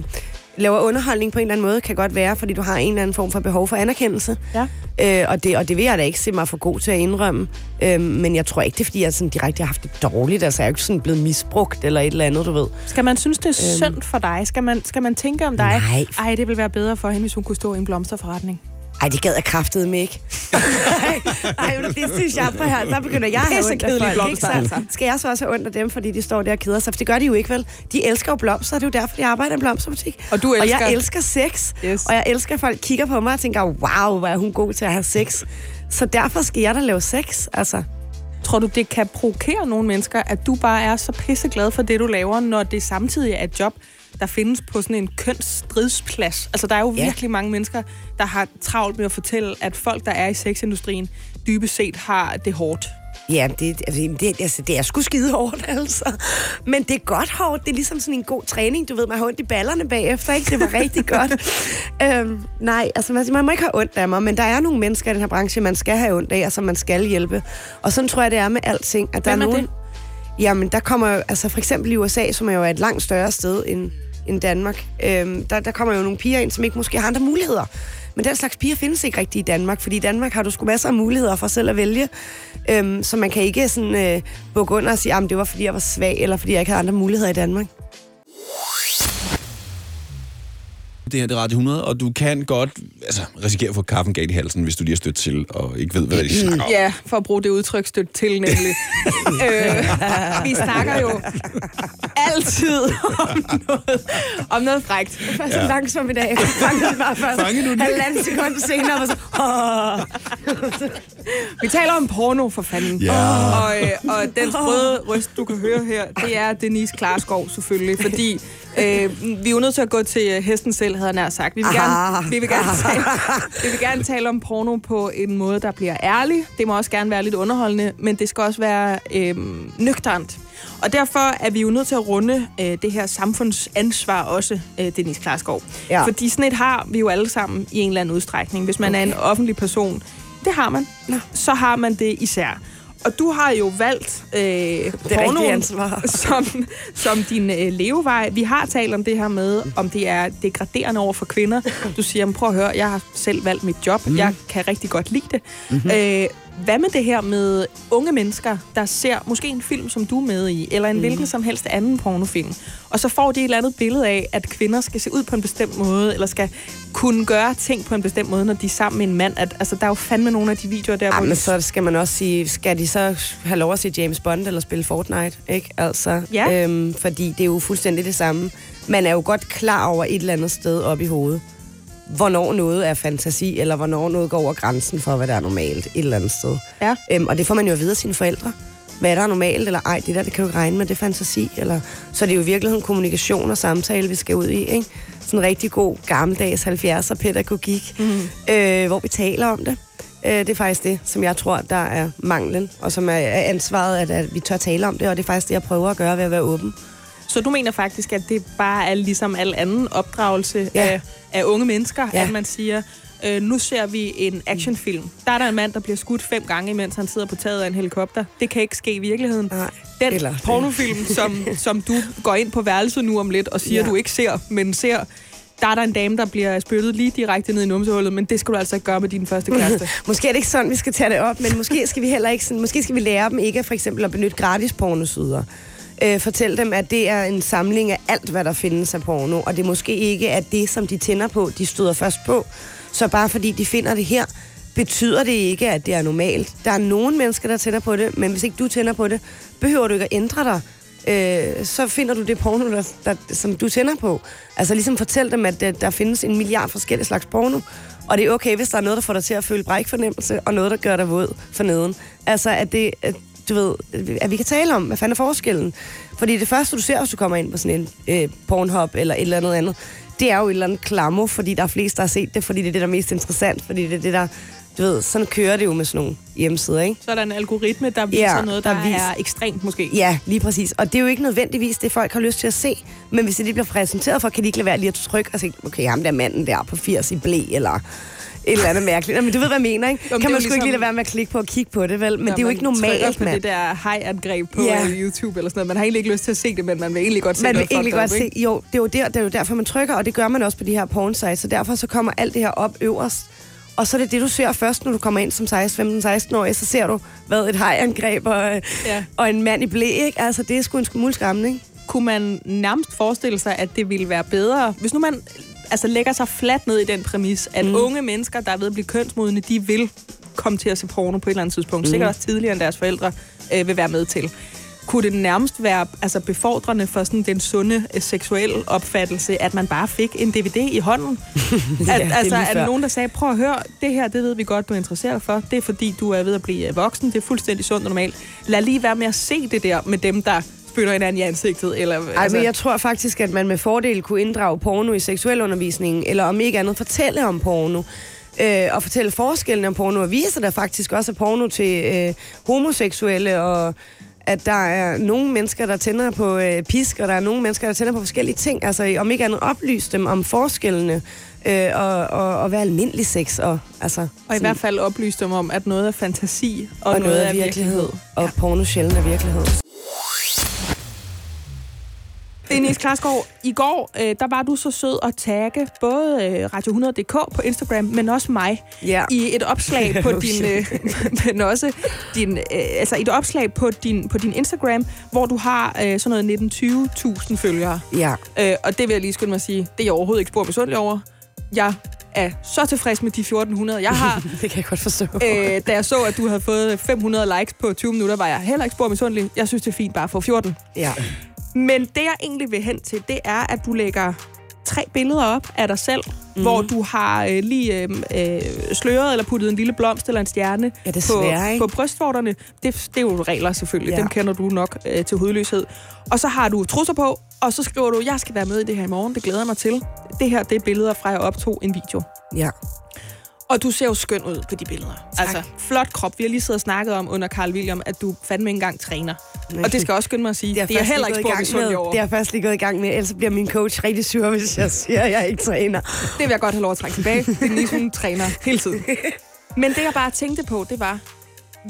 laver underholdning på en eller anden måde, kan godt være, fordi du har en eller anden form for behov for anerkendelse. Ja. Øh, og, det, og det vil jeg da ikke se mig for god til at indrømme. Øh, men jeg tror ikke, det er, fordi jeg sådan direkte har haft det dårligt. Altså, jeg er jo ikke sådan blevet misbrugt eller et eller andet, du ved. Skal man synes, det er synd for dig? Skal man, skal man tænke om dig? Øhm. Nej. Ej, det ville være bedre for hende, hvis hun kunne stå i en blomsterforretning. Ej, det gad jeg kraftede mig ikke. Ej, men det synes jeg på her. Der begynder jeg at have ondt af folk, ikke sandt? altså. Skal jeg så også have ondt af dem, fordi de står der og keder sig? For det gør de jo ikke, vel? De elsker jo blomster, det er jo derfor, de arbejder i en blomsterbutik. Og du Og elsker- jeg elsker sex. Yes. Og jeg elsker, at folk kigger på mig og tænker, wow, hvor er hun god til at have sex. Så derfor skal jeg da lave sex, altså. Tror du, det kan provokere nogle mennesker, at du bare er så pisseglad for det, du laver, når det samtidig er et job, der findes på sådan en kønsstridsplads? Altså, der er jo Ja. virkelig mange mennesker, der har travlt med at fortælle, at folk, der er i sexindustrien, dybest set har det hårdt. Ja, det, altså, det, altså, det er sgu skide hårdt, altså. Men det er godt hårdt. Det er ligesom sådan en god træning. Du ved, man har ondt i ballerne bagefter, ikke? Det var rigtig godt. øhm, nej, altså man, man må ikke have ondt af mig, men der er nogle mennesker i den her branche, man skal have ondt af, og som man skal hjælpe. Og sådan tror jeg, det er med alting. At der Hvem er er nogen, det? Jamen, der kommer altså for eksempel i USA, som er jo et langt større sted end, end Danmark, øhm, der, der kommer jo nogle piger ind, som ikke måske har andre muligheder. Men den slags piger findes ikke rigtigt i Danmark, fordi i Danmark har du sgu masser af muligheder for selv at vælge. Øhm, så man kan ikke sådan øh, bukke under og sige, at det var fordi jeg var svag, eller fordi jeg ikke havde andre muligheder i Danmark. Det her det er Radio 100, og du kan godt altså, risikere at få kaffen galt i halsen, hvis du lige er stødt til og ikke ved, hvad de snakker om. Ja, for at bruge det udtryk stødt til, nemlig. øh, vi snakker jo altid om noget, om noget var så ja. langsomt i dag. Jeg fangede det bare først. Fangede du det? Halvanden sekund senere var så... Åh. Vi taler om porno, for fanden. Ja. Og, øh, og den sprøde røst, du kan høre her, det er Denise Klarskov selvfølgelig, fordi øh, vi er jo nødt til at gå til øh, hesten selv, havde nær sagt. Vi vil, gerne, vi, vil gerne tale, vi vil gerne tale om porno på en måde, der bliver ærlig. Det må også gerne være lidt underholdende, men det skal også være øh, nøgternt. Og derfor er vi jo nødt til at runde øh, det her samfundsansvar også, øh, Denise Klarskov. Ja. Fordi sådan et har vi jo alle sammen i en eller anden udstrækning. Hvis man okay. er en offentlig person, det har man, Nå. så har man det især. Og du har jo valgt øh, pornoen som, som din øh, levevej. Vi har talt om det her med, om det er degraderende over for kvinder. Du siger, "Men prøv at høre, jeg har selv valgt mit job. Mm. Jeg kan rigtig godt lide det. Mm-hmm. Øh, hvad med det her med unge mennesker, der ser måske en film, som du er med i, eller en mm. hvilken som helst anden pornofilm, og så får de et eller andet billede af, at kvinder skal se ud på en bestemt måde, eller skal kunne gøre ting på en bestemt måde, når de er sammen med en mand. At, altså, der er jo fandme nogle af de videoer der, Ja, hvor men de så skal man også sige, skal de så have lov at se James Bond eller spille Fortnite, ikke? Altså, Ja. øhm, fordi det er jo fuldstændig det samme. Man er jo godt klar over et eller andet sted op i hovedet, hvornår noget er fantasi, eller hvornår noget går over grænsen for, hvad der er normalt et eller andet sted. Ja. Øhm, og det får man jo at vide af sine forældre. Hvad der er normalt, eller ej, det der, det kan du ikke regne med, det er fantasi. Eller, så det er jo i virkeligheden kommunikation og samtale, vi skal ud i, ikke? Sådan en rigtig god, gammeldags 70'er pædagogik, mm. øh, hvor vi taler om det. Øh, det er faktisk det, som jeg tror, der er manglen, og som er, ansvaret, at, at vi tør tale om det, og det er faktisk det, jeg prøver at gøre ved at være åben. Så du mener faktisk, at det bare er ligesom al anden opdragelse Ja. af, af unge mennesker, Ja. at man siger, øh, nu ser vi en actionfilm. Der er der en mand, der bliver skudt fem gange, mens han sidder på taget af en helikopter. Det kan ikke ske i virkeligheden. Nej. Den Eller pornofilm, som, som du går ind på værelset nu om lidt og siger, Ja. du ikke ser, men ser, der er der en dame, der bliver spyttet lige direkte ned i numsehullet, men det skal du altså ikke gøre med din første kæreste. Måske er det ikke sådan, vi skal tage det op, men måske skal vi heller ikke sådan, måske skal vi lære dem ikke for eksempel at benytte gratis pornosider. Øh, fortæl dem, at det er en samling af alt, hvad der findes af porno, og det måske ikke er det, som de tænder på, de støder først på. Så bare fordi de finder det her, betyder det ikke, at det er normalt. Der er nogle mennesker, der tænder på det, men hvis ikke du tænder på det, behøver du ikke at ændre dig. Øh, så finder du det porno, der, der, som du tænder på. Altså ligesom fortæl dem, at der, der findes en milliard forskellige slags porno, og det er okay, hvis der er noget, der får dig til at føle brækfornemmelse, og noget, der gør dig våd for neden. Altså, at det, at, du ved, at vi kan tale om, hvad fanden er forskellen? Fordi det første, du ser, hvis du kommer ind på sådan en øh, Pornhub eller et eller andet andet, det er jo et eller andet klammer, fordi der er flest, der har set det, fordi det er det, der er mest interessant, fordi det er det, der, du ved, sådan kører det jo med sådan nogle hjemmesider, ikke? Så er der en algoritme, der viser Ja, noget, der, der vis- er ekstremt måske. Ja, lige præcis. Og det er jo ikke nødvendigvis det, folk har lyst til at se. Men hvis det lige bliver præsenteret for, kan de ikke lade være lige at trykke og sige, okay, ham der manden der på 80 i blæ, eller et eller andet mærkeligt. Men du ved, hvad jeg mener, ikke? Jo, men kan man sgu ikke ligesom- lige lade være med at klikke på og kigge på det, vel? Men Når det er jo ikke normalt, mand. det der hej-angreb på Ja. ja. YouTube eller sådan noget. Man har egentlig ikke lyst til at se det, men man vil egentlig godt se Man vil noget egentlig fucked godt se, ikke? jo, det er jo, der, det er jo derfor, man trykker, og det gør man også på de her porn sites, så derfor så kommer alt det her op øverst. Og så er det det, du ser først, når du kommer ind som 15-16-årig, så ser du, hvad et hajangreb og, Ja. ja. og en mand i blæ, ikke? Altså, det er sgu en smule skræmmende, ikke? Kunne man nærmest forestille sig, at det ville være bedre, hvis nu man altså, lægger sig fladt ned i den præmis, at mm. unge mennesker, der er ved at blive kønsmodne, de vil komme til at se porno på et eller andet tidspunkt. Mm. Sikkert også tidligere end deres forældre øh, vil være med til. Kunne det nærmest være altså, befordrende for sådan den sunde øh, seksuelle opfattelse, at man bare fik en DVD i hånden? Ja, at, altså, der nogen, der sagde, prøv at høre, det her, det ved vi godt, du er interesseret for. Det er fordi, du er ved at blive øh, voksen. Det er fuldstændig sundt og normalt. Lad lige være med at se det der med dem, der spytter hinanden i ansigtet. Eller, Ej, altså... men jeg tror faktisk, at man med fordel kunne inddrage porno i seksuelundervisningen, eller om ikke andet fortælle om porno. Øh, og fortælle forskellen om porno, og vise der faktisk også er porno til øh, homoseksuelle, og at der er nogle mennesker, der tænder på øh, pisk, og der er nogle mennesker, der tænder på forskellige ting. Altså om ikke andet oplyse dem om forskellene, øh, og, og, og være almindelig sex. Og, altså, Og i hvert fald oplyse dem om, at noget er fantasi, og, og noget af virkelighed. Og porno sjældent er virkelighed. Denise Klarsgaard, i går, øh, der var du så sød at tagge både øh, Radio100.dk på Instagram, men også mig Ja. i et opslag på Oh, din, øh, men også din, øh, altså et opslag på din, på din Instagram, hvor du har øh, sådan noget 19-20.000 følgere. Ja. Øh, og det vil jeg lige skynde mig at sige, det er jeg overhovedet ikke spor misundelig over. Jeg er så tilfreds med de 1400, jeg har. Det kan jeg godt forstå. øh, da jeg så, at du havde fået 500 likes på 20 minutter, var jeg heller ikke spor misundelig. Jeg synes, det er fint bare at få 14. Ja. Men det, jeg egentlig vil hen til, det er, at du lægger tre billeder op af dig selv, mm. hvor du har øh, lige øh, øh, sløret eller puttet en lille blomst eller en stjerne Ja, på, desværre, ikke? på brystvorterne. Det, det er jo regler selvfølgelig. Ja. dem kender du nok øh, til hudløshed. Og så har du trusser på, og så skriver du, jeg skal være med i det her i morgen, det glæder jeg mig til. Det her, det er billeder fra, jeg optog en video. Ja. Og du ser jo skøn ud på de billeder. Tak. Altså, flot krop. Vi har lige siddet og snakket om under Carl William, at du fandme ikke engang træner. Og det skal også skynde mig at sige. Det er, det er heller ikke gået i over. Det er først lige gået i gang med, ellers bliver min coach rigtig sur, hvis jeg siger, at jeg ikke træner. Det vil jeg godt have lov at trække tilbage. Denise, hun træner hele tiden. Men det, jeg bare tænkte på, det var,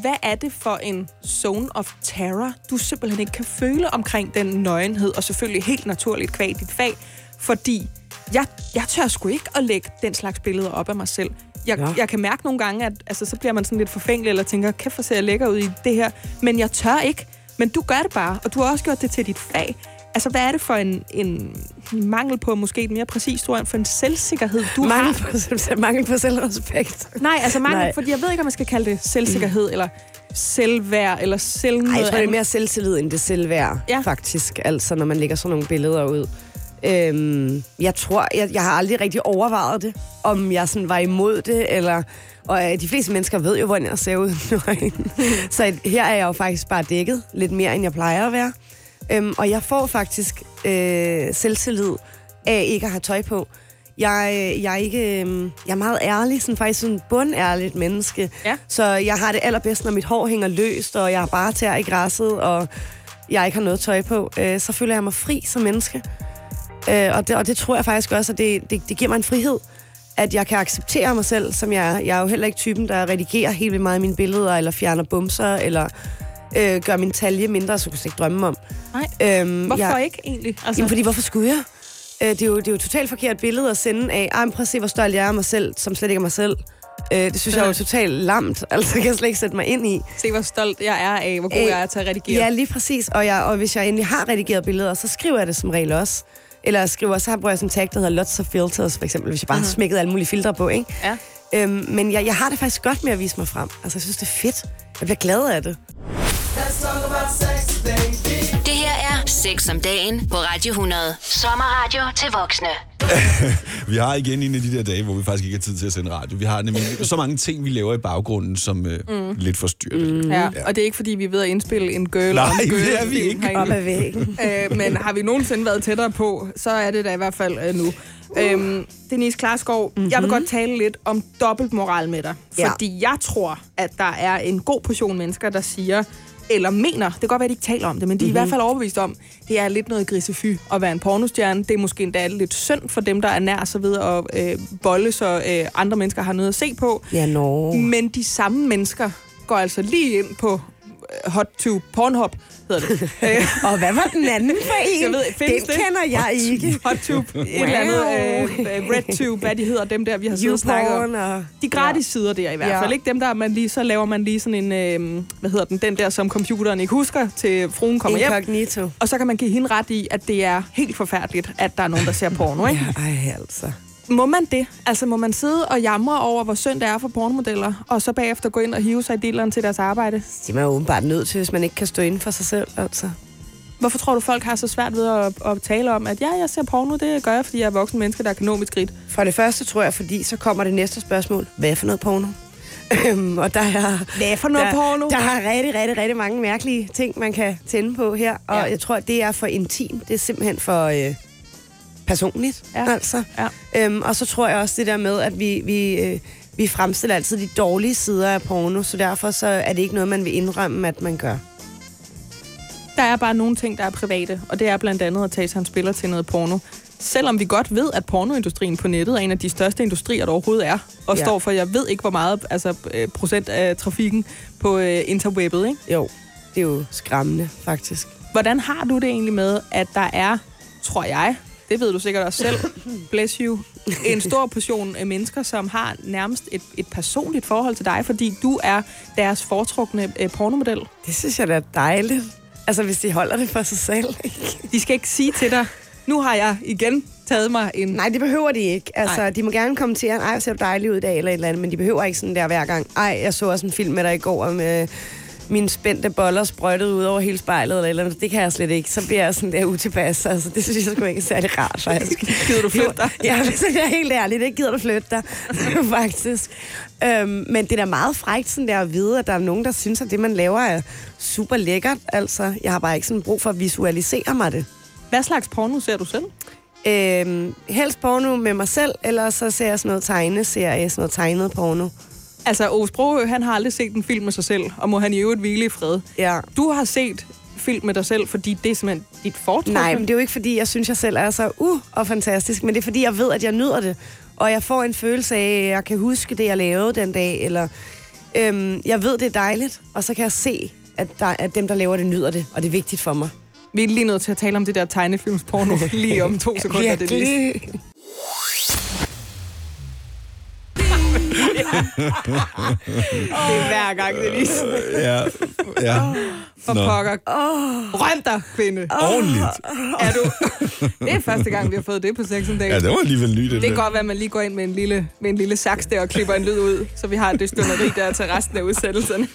hvad er det for en zone of terror, du simpelthen ikke kan føle omkring den nøgenhed, og selvfølgelig helt naturligt kvæg dit fag, fordi jeg, jeg tør sgu ikke at lægge den slags billeder op af mig selv. Jeg, Ja. jeg kan mærke nogle gange, at altså, så bliver man sådan lidt forfængelig, eller tænker, kæft, hvor ser jeg lækker ud i det her. Men jeg tør ikke. Men du gør det bare, og du har også gjort det til dit fag. Altså, hvad er det for en, en mangel på, måske et mere præcist ord, for en selvsikkerhed, du har? Mangel på, mangel på selvrespekt. Nej, altså mangel, Nej. fordi jeg ved ikke, om man skal kalde det selvsikkerhed, eller selvværd, eller selv Ej, jeg tror, det er mere selvtillid, end det selvværd, ja. faktisk. Altså, når man lægger sådan nogle billeder ud. Øhm, jeg tror, jeg, jeg har aldrig rigtig overvejet det, om jeg sådan var imod det, eller... Og øh, de fleste mennesker ved jo, hvordan jeg ser ud. nøgen. Så her er jeg jo faktisk bare dækket lidt mere, end jeg plejer at være. Øhm, og jeg får faktisk øh, selvtillid af ikke at have tøj på. Jeg, øh, jeg, er ikke, øh, jeg er meget ærlig, sådan faktisk sådan bundærligt menneske. Ja. Så jeg har det allerbedst, når mit hår hænger løst, og jeg har bare tær i græsset, og jeg ikke har noget tøj på. Øh, så føler jeg mig fri som menneske. Øh, og, det, og det tror jeg faktisk også, at det, det, det giver mig en frihed, at jeg kan acceptere mig selv, som jeg er. Jeg er jo heller ikke typen, der redigerer helt vildt meget mine billeder, eller fjerner bumser, eller øh, gør min talje mindre, så kunne jeg ikke drømme om. Nej. Øhm, Hvorfor jeg, ikke egentlig? Altså, Jamen, fordi hvorfor skulle jeg? Øh, det, er jo, det er jo et totalt forkert billede at sende af, ej, prøv at se, hvor stolt jeg er af mig selv, som slet ikke er mig selv. Øh, det synes jeg er jo totalt lamt. Altså, det kan jeg slet ikke sætte mig ind i. se, hvor stolt jeg er af, hvor god Øh, jeg er til at redigere. Ja, lige præcis. Og, jeg, og hvis jeg endelig har redigeret billeder, så skriver jeg det som regel også. Eller skriver, så bruger jeg sådan en tag, der hedder lots of filters, for eksempel, hvis jeg bare mm-hmm. har smækket alle mulige filtre på, ikke? Ja. Øhm, men jeg, jeg har det faktisk godt med at vise mig frem. Altså, jeg synes, det er fedt. Jeg bliver glad af det. Det her Sex om dagen på Radio 100. Sommerradio til voksne. Vi har igen en af de der dage, hvor vi faktisk ikke har tid til at sende radio. Vi har nemlig så mange ting, vi laver i baggrunden, som øh, mm. lidt forstyrrer det. Ja, og det er ikke, fordi vi er ved at indspille en girl Nej, en girl det er vi ikke. Op ad væggen. øh, men har vi nogensinde været tættere på, så er det da i hvert fald øh, nu. Øhm, Denise Klarskov, mm-hmm. jeg vil godt tale lidt om dobbeltmoral med dig. Ja. Fordi jeg tror, at der er en god portion mennesker, der siger, eller mener, det kan godt være, at de ikke taler om det, men de er mm-hmm. i hvert fald overbevist om, det er lidt noget grisefy at være en pornostjerne. Det er måske endda lidt synd for dem, der er nær sig ved at øh, bolle, så øh, andre mennesker har noget at se på. Ja, nå. Men de samme mennesker går altså lige ind på Hot to Pornhub, hedder det. Øh, Og hvad var den anden for en? jeg ved, findes det det? kender jeg ikke. Hottube, et eller andet, øh, RedTube, hvad de hedder, dem der, vi har siddet og snakket om. Og... De gratis sider der i hvert Ja. fald, ikke dem der, man lige, så laver man lige sådan en, øh, hvad hedder den, den der, som computeren ikke husker, til fruen kommer hjem. Incognito. Og så kan man give hende ret i, at det er helt forfærdeligt, at der er nogen, der ser porno, ikke? Ja, ej, altså. Må man det? Altså, må man sidde og jamre over, hvor synd det er for pornomodeller, og så bagefter gå ind og hive sig i dilleren til deres arbejde? Det er man jo åbenbart nødt til, hvis man ikke kan stå inden for sig selv, altså. Hvorfor tror du, folk har så svært ved at, at tale om, at ja, jeg ser porno, det gør jeg, fordi jeg er voksen menneske, der kan nå mit skridt? For det første tror jeg, fordi så kommer det næste spørgsmål. Hvad for noget porno? Øhm, og der er, Hvad for noget der, porno? der er rigtig, rigtig, rigtig mange mærkelige ting, man kan tænde på her. Og Ja. jeg tror, det er for intim. Det er simpelthen for øh, personligt, Ja. altså. Ja. Øhm, og så tror jeg også det der med, at vi, vi, øh, vi fremstiller altid de dårlige sider af porno, så derfor så er det ikke noget, man vil indrømme, at man gør. Der er bare nogle ting, der er private, og det er blandt andet at tage sig en spiller til noget porno. Selvom vi godt ved, at pornoindustrien på nettet er en af de største industrier, der overhovedet er, og ja. Ja. står for, jeg ved ikke, hvor meget altså, øh, procent af trafikken på øh, interwebbet. Ikke? Jo, det er jo skræmmende, faktisk. Hvordan har du det egentlig med, at der er tror jeg, det ved du sikkert også selv, bless you, en stor portion af mennesker, som har nærmest et, et personligt forhold til dig, fordi du er deres foretrukne øh, pornomodel. Det synes jeg da er dejligt. Altså, hvis de holder det for sig selv. Ikke? De skal ikke sige til dig, nu har jeg igen taget mig en... Nej, det behøver de ikke. Altså, Nej. De må gerne kommentere, ej, ser du dejlig ud i dag, eller et eller andet, men de behøver ikke sådan der hver gang. Ej, jeg så også en film med dig i går, med mine spændte boller sprøjtet ud over hele spejlet, eller, eller. Det kan jeg slet ikke. Så bliver jeg sådan der utilpas. Altså, det synes jeg sgu ikke er særlig rart, faktisk. Gider du flytte dig? Ja, hvis jeg er helt ærlig, det gider du flytte dig, faktisk. Øhm, men det er da meget frækt sådan der at vide, at der er nogen, der synes, at det, man laver, er super lækkert. Altså, jeg har bare ikke sådan brug for at visualisere mig det. Hvad slags porno ser du selv? Øhm, helst porno med mig selv, eller så ser jeg sådan noget tegneserie, sådan noget tegnet porno. Altså, Ove Sprogø, han har aldrig set en film med sig selv, og må han i øvrigt hvile i fred. Ja. Du har set film med dig selv, fordi det er simpelthen dit foretrukne. Nej, men det er jo ikke, fordi jeg synes, jeg selv er så uh og fantastisk, men det er, fordi jeg ved, at jeg nyder det. Og jeg får en følelse af, at jeg kan huske det, jeg lavede den dag, eller øhm, jeg ved, det er dejligt, og så kan jeg se, at, der, at dem, der laver det, nyder det, og det er vigtigt for mig. Vi er lige nødt til at tale om det der tegnefilmsporno lige om to sekunder. Det er lige. Virkelig. Det er hver gang, det er lige. Ja, ja. For Nå. pokker. Røm dig, kvinde. Ordentligt. Er du? Det er første gang, vi har fået det på Sex and Ja, Dates. det var alligevel nyt. Det kan godt være, at man lige går ind med en lille, med en lille saks der og klipper en lyd ud, så vi har det stunderi der til resten af udsættelserne.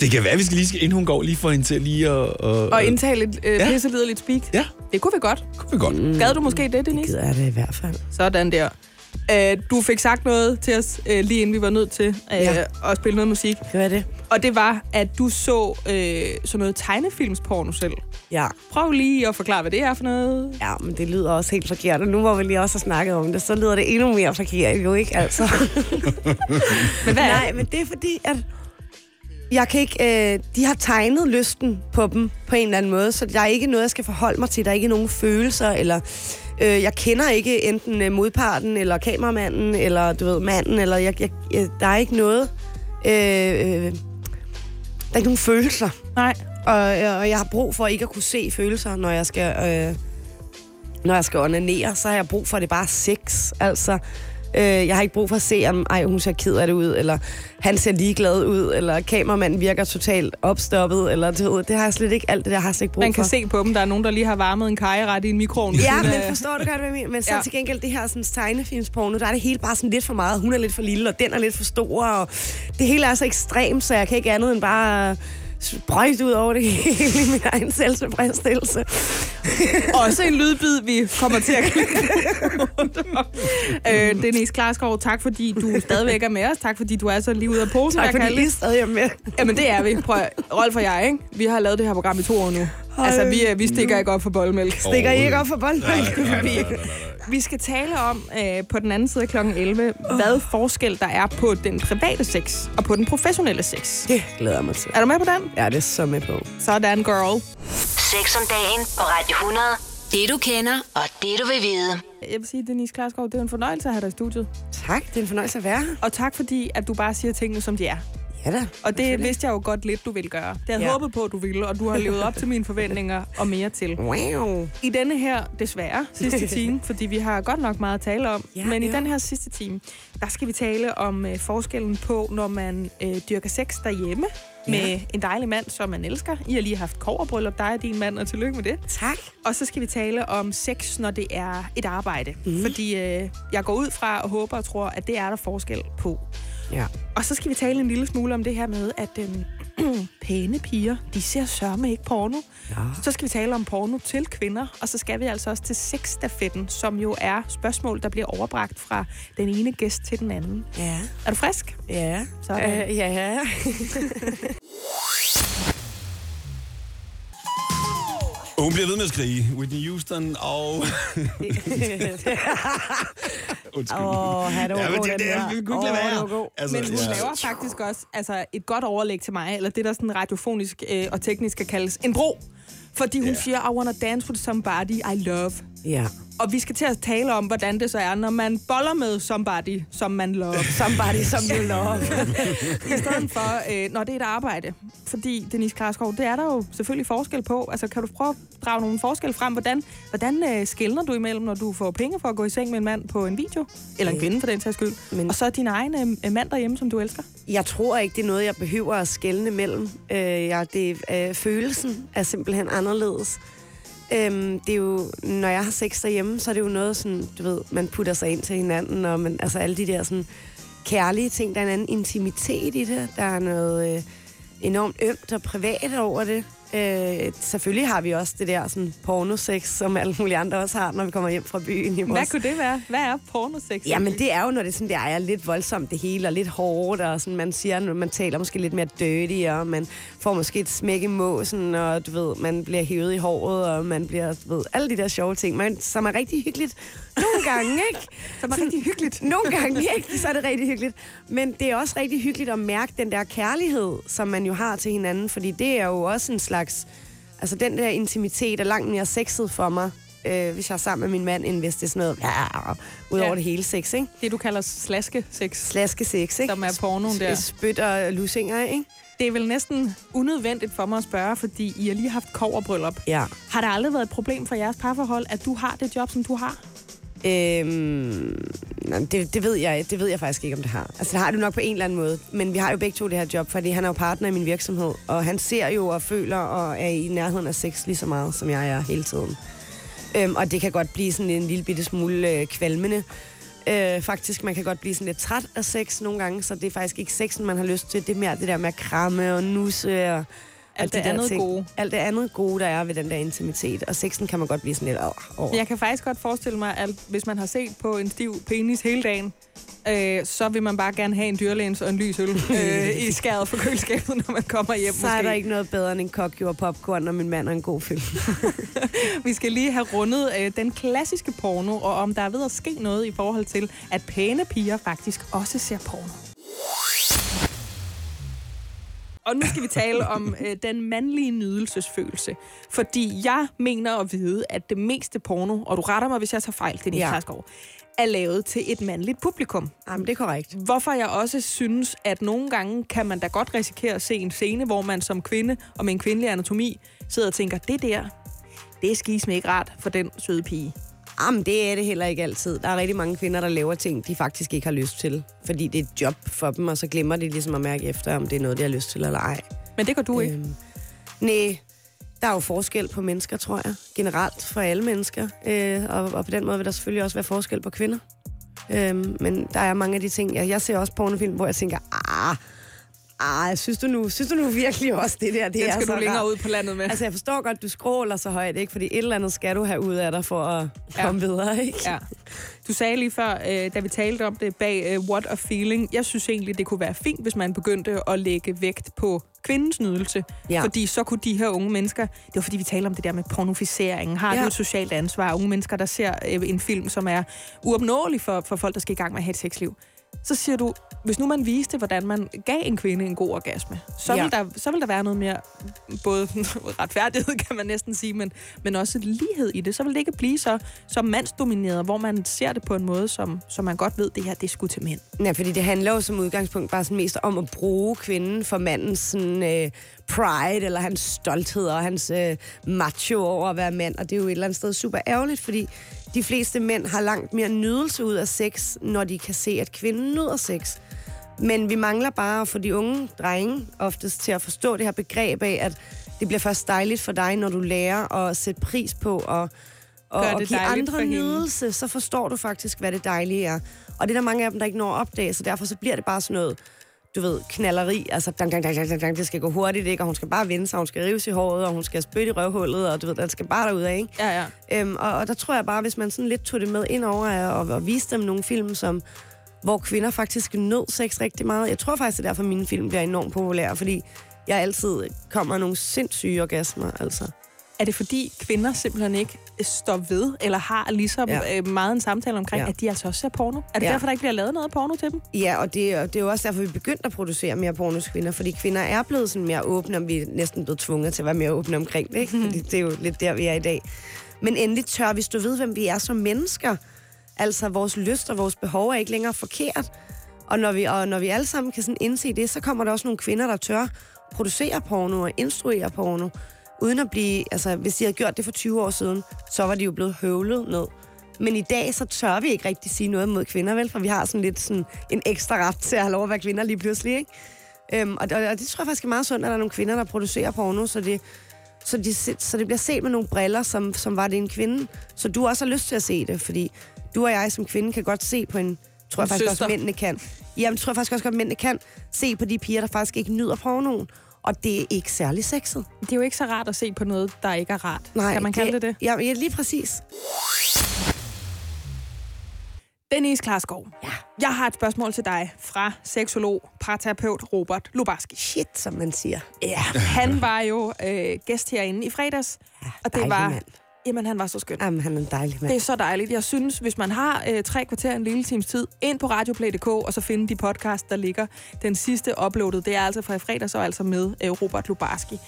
Det kan være, at vi skal lige, inden hun går, lige få hende til lige at... at Og indtale lidt øh, Ja. pisseliderligt speak. Ja, Det kunne vi godt. kunne vi godt. Gad du måske det, Denise? Gider jeg det i hvert fald. Sådan der. Øh, du fik sagt noget til os, øh, lige inden vi var nødt til øh, Ja. at spille noget musik. Gør det? Og det var, at du så øh, sådan noget tegnefilmsporno selv. Ja. Prøv lige at forklare, hvad det er for noget. Ja, men det lyder også helt forkert. Og nu hvor vi lige også har snakket om det, så lyder det endnu mere forkert, jo ikke? Altså. Men hvad Nej, men det er fordi, at jeg kan ikke, øh, de har tegnet lysten på dem på en eller anden måde, så der er ikke noget, jeg skal forholde mig til. Der er ikke nogen følelser, eller øh, jeg kender ikke enten øh, modparten, eller kameramanden, eller du ved, manden, eller jeg, jeg, jeg, der er ikke noget, øh, øh, der er ikke nogen følelser. Nej. Og, og jeg har brug for ikke at kunne se følelser, når jeg skal, øh, når jeg skal onanere, så har jeg brug for, at det er bare sex. Altså, øh, jeg har ikke brug for at se, om ej, hun ser ked af det ud, eller han ser ligeglad ud, eller kameramanden virker totalt opstoppet, eller ved, det har jeg slet ikke, alt det der har jeg slet ikke brug Man kan for. se på dem, der er nogen, der lige har varmet en kajeret i en mikroovn. Ja, men forstår du godt, hvad jeg mener? Men så ja. til gengæld det her sådan, tegnefilmsporno, der er det hele bare sådan lidt for meget. Hun er lidt for lille, og den er lidt for stor, og det hele er så ekstremt, så jeg kan ikke andet end bare sprøjt ud over det hele i min egen selvtilfredsstillelse. Også en lydbid, vi kommer til at om. øh, Denise Klarskov, tak fordi du stadigvæk er med os. Tak fordi du er så lige ude af posen. Tak fordi I stadig er med. Jamen det er vi. Prøv, Rolf og jeg, ikke? Vi har lavet det her program i to år nu. Altså, vi, er- vi stikker ikke op for boldmælk. Stikker I ikke op for bolden? Vi, vi skal tale om øh, på den anden side af kl. 11, hvad forskel der er på den private sex og på den professionelle sex. Det glæder jeg mig til. Er du med på den? Ja, det er så med på. Sådan, girl. Sex om dagen på Radio 100. Det du kender, og det du vil vide. Jeg vil sige, Denise Klarskov, det er en fornøjelse at have dig i studiet. Tak, det er en fornøjelse at være her. Og tak fordi, at du bare siger tingene, som de er. Ja da. Og det vidste jeg jo godt lidt, du ville gøre. Det havde Ja. håbet på, at du ville, og du har levet op til mine forventninger og mere til. Wow. I denne her, desværre, sidste time, fordi vi har godt nok meget at tale om, Ja, men i ja. den her sidste time, der skal vi tale om øh, forskellen på, når man øh, dyrker sex derhjemme Ja. med en dejlig mand, som man elsker. I har lige haft koverbryllup, dig og din mand, og tillykke med det. Tak. Og så skal vi tale om sex, når det er et arbejde. Mm. Fordi øh, jeg går ud fra og håber og tror, at det er der forskel på. Ja. Og så skal vi tale en lille smule om det her med, at øh, pæne piger, de ser sørme ikke porno. Ja. Så skal vi tale om porno til kvinder, og så skal vi altså også til sexstafetten, som jo er spørgsmål, der bliver overbragt fra den ene gæst til den anden. Ja. Er du frisk? Ja. Sådan. Øh, ja. Og hun bliver ved med at skrige. Whitney Houston og... Undskyld. Åh, oh, det var Ja, men det, det, det kunne Åh, ikke lade det være. Altså, Men hun ja. laver faktisk også altså, et godt overlæg til mig, eller det, der sådan radiofonisk øh, og teknisk kan kaldes en bro. Fordi hun yeah. siger, I wanna dance with somebody I love. Ja. Og vi skal til at tale om, hvordan det så er, når man boller med somebody, som man love. Somebody, som you love. I stedet for, øh, når det er et arbejde. Fordi, Denise Klarskov, det er der jo selvfølgelig forskel på. Altså, kan du prøve at drage nogle forskel frem? Hvordan, hvordan øh, skældner du imellem, når du får penge for at gå i seng med en mand på en video? Eller en Øh, kvinde, for den sags skyld. men-. Og så din egen øh, mand derhjemme, som du elsker. Jeg tror ikke, det er noget, jeg behøver at skelne mellem. Øh, ja, det, øh, følelsen er simpelthen anderledes. Øhm, det er jo, når jeg har sex derhjemme, så er det jo noget sådan, du ved, man putter sig ind til hinanden, og man, altså alle de der sådan kærlige ting, der er en anden intimitet i det, der er noget øh, enormt ømt og privat over det. Øh, selvfølgelig har vi også det der sådan pornosex, som alle mulige andre også har, når vi kommer hjem fra byen. I Hvad vores kunne det være? Hvad er pornosex? Jamen, det er jo, når det sådan, der er lidt voldsomt det hele, og lidt hårdt, og sådan, man siger, når man taler måske lidt mere dirty, og man får måske et smæk i måsen, og du ved, man bliver hævet i håret, og man bliver, du ved, alle de der sjove ting, man, som er rigtig hyggeligt. Nogle gange, ikke? Som er rigtig hyggeligt. Nogle gange, ikke? Så er det rigtig hyggeligt. Men det er også rigtig hyggeligt at mærke den der kærlighed, som man jo har til hinanden, fordi det er jo også en slags... Altså, den der intimitet er langt mere sexet for mig, øh, hvis jeg er sammen med min mand, end hvis det er sådan noget... Ja, ud over Ja. det hele sex, ikke? Det, du kalder slaske-sex. Slaske sex, ikke? Som er pornoen der. Spyt og lusinger, ikke? Det er vel næsten unødvendigt for mig at spørge, fordi I har lige haft koverbryllup. Ja. Har det aldrig været et problem for jeres parforhold, at du har det job, som du har? Øhm, nej, det, det, ved jeg, det ved jeg faktisk ikke, om det har. Altså, det har det nok på en eller anden måde. Men vi har jo begge to det her job, fordi han er jo partner i min virksomhed. Og han ser jo og føler og er i nærheden af sex lige så meget, som jeg er hele tiden. Øhm, og det kan godt blive sådan en lille bitte smule øh, kvalmende. Øh, faktisk, man kan godt blive sådan lidt træt af sex nogle gange, så det er faktisk ikke sexen, man har lyst til. Det er mere det der med at kramme og nusse og alt de det der andet ting. gode. Alt det andet gode, der er ved den der intimitet. Og sexen kan man godt blive sådan lidt over. Jeg kan faktisk godt forestille mig, at hvis man har set på en stiv penis hele dagen, øh, så vil man bare gerne have en dyrlæns og en lys øl øh, i skæret for køleskabet, når man kommer hjem. Så er der ikke noget bedre end en kokjo og popcorn, og min mand og en god film. Vi skal lige have rundet øh, den klassiske porno, og om der er ved at ske noget i forhold til, at pæne piger faktisk også ser porno. Og nu skal vi tale om øh, den mandlige nydelsesfølelse. Fordi jeg mener at vide, at det meste porno, og du retter mig, hvis jeg tager fejl, Denise Ja. ja. er lavet til et mandligt publikum. Jamen, det er korrekt. Hvorfor jeg også synes, at nogle gange kan man da godt risikere at se en scene, hvor man som kvinde og med en kvindelig anatomi sidder og tænker, det der, det er skisme ikke rart for den søde pige. Jamen, det er det heller ikke altid. Der er rigtig mange kvinder, der laver ting, de faktisk ikke har lyst til. Fordi det er et job for dem, og så glemmer de ligesom at mærke efter, om det er noget, de har lyst til eller ej. Men det gør du ikke. Øhm, nej, der er jo forskel på mennesker, tror jeg. Generelt for alle mennesker. Øh, og, og på den måde vil der selvfølgelig også være forskel på kvinder. Øhm, men der er mange af de ting. Jeg, jeg ser også pornofilm, hvor jeg tænker, ah, ah, synes du nu, synes du nu virkelig også det der? Det Den er skal så du længere rart. ud på landet med. Altså, jeg forstår godt, du skråler så højt, ikke? Fordi et eller andet skal du have ud af dig for at Ja. komme videre, ikke? Ja. Du sagde lige før, øh, da vi talte om det bag øh, What a Feeling, jeg synes egentlig, det kunne være fint, hvis man begyndte at lægge vægt på kvindens nydelse. Ja. Fordi så kunne de her unge mennesker, det var fordi vi talte om det der med pornoficeringen, har. Ja. du et socialt ansvar, unge mennesker, der ser øh, en film, som er uopnåelig for, for folk, der skal i gang med at have et sexliv. Så siger du, hvis nu man viste, hvordan man gav en kvinde en god orgasme, så, Ja. vil, der, så vil der være noget mere, både retfærdighed kan man næsten sige, men, men også lighed i det. Så vil det ikke blive så, så mandsdomineret, hvor man ser det på en måde, som, som man godt ved, det her det er sgu til mænd. Ja, fordi det handler jo som udgangspunkt bare sådan mest om at bruge kvinden for mandens sådan, øh, pride, eller hans stolthed og hans øh, macho over at være mand. Og det er jo et eller andet sted super ærgerligt, fordi de fleste mænd har langt mere nydelse ud af sex, når de kan se, at kvinden nyder sex. Men vi mangler bare at få de unge drenge oftest til at forstå det her begreb af, at det bliver først dejligt for dig, når du lærer at sætte pris på og, og, og give andre nydelse, så forstår du faktisk, hvad det dejlige er. Og det er der mange af dem, der ikke når at opdage, så derfor så bliver det bare sådan noget, du ved, knalleri, altså dang, dang, dang, dang, dang, det skal gå hurtigt, ikke? Og hun skal bare vende sig, hun skal rives i håret, og hun skal spytte i røvhullet, og du ved, den skal bare derud af, ikke? Ja, ja. Øhm, og, og der tror jeg bare, hvis man sådan lidt tog det med ind over og, og viste dem nogle film, som, hvor kvinder faktisk nød sex rigtig meget. Jeg tror faktisk, det er derfor, mine film bliver enormt populære, fordi jeg altid kommer nogle sindssyge orgasmer, altså. Er det fordi kvinder simpelthen ikke står ved, eller har ligesom Ja. øh, meget en samtale omkring, Ja. at de altså også ser porno? Er det Ja. derfor, der ikke bliver lavet noget porno til dem? Ja, og det, og det er jo også derfor, vi begyndte at producere mere porno hos kvinder, fordi kvinder er blevet sådan mere åbne, og vi er næsten blevet tvunget til at være mere åbne omkring det, ikke? Fordi det er jo lidt der, vi er i dag. Men endelig tør vi stå ved, hvem vi er som mennesker. Altså, vores lyst og vores behov er ikke længere forkert. Og når vi, og når vi alle sammen kan sådan indse det, så kommer der også nogle kvinder, der tør producere porno og instruere porno, uden at blive... Altså, hvis de havde gjort det for 20 år siden, så var de jo blevet høvlet ned. Men i dag, så tør vi ikke rigtig sige noget mod kvinder, vel? For vi har sådan lidt sådan en ekstra ret til at have lov at være kvinder lige pludselig, ikke? Øhm, og, og, og det tror jeg faktisk er meget sundt, at der er nogle kvinder, der producerer porno, så det, så, de, så det bliver set med nogle briller, som, som var det en kvinde. Så du også har lyst til at se det, fordi du og jeg som kvinde kan godt se på en... Tror jeg En faktisk søster. også, mændene kan. Jamen, tror jeg faktisk også godt, mændene kan se på de piger, der faktisk ikke nyder pornoen. Og det er ikke særlig sexet. Det er jo ikke så rart at se på noget, der ikke er rart. Nej, kan man kalde det det? Ja, ja, lige præcis. Denise Klarskov. Ja. Jeg har et spørgsmål til dig fra seksolog, parterapeut Robert Lubarski. Shit, som man siger. Ja, han var jo øh, gæst herinde i fredags, og det var... mand. Jamen, han var så skøn. Jamen, han er en dejlig mand. Det er så dejligt. Jeg synes, hvis man har øh, tre kvarter en lille times tid, ind på radioplay.dk, og så finde de podcast, der ligger. Den sidste uploadet, det er altså fra i fredags, og altså med øh, Robert Lubarski.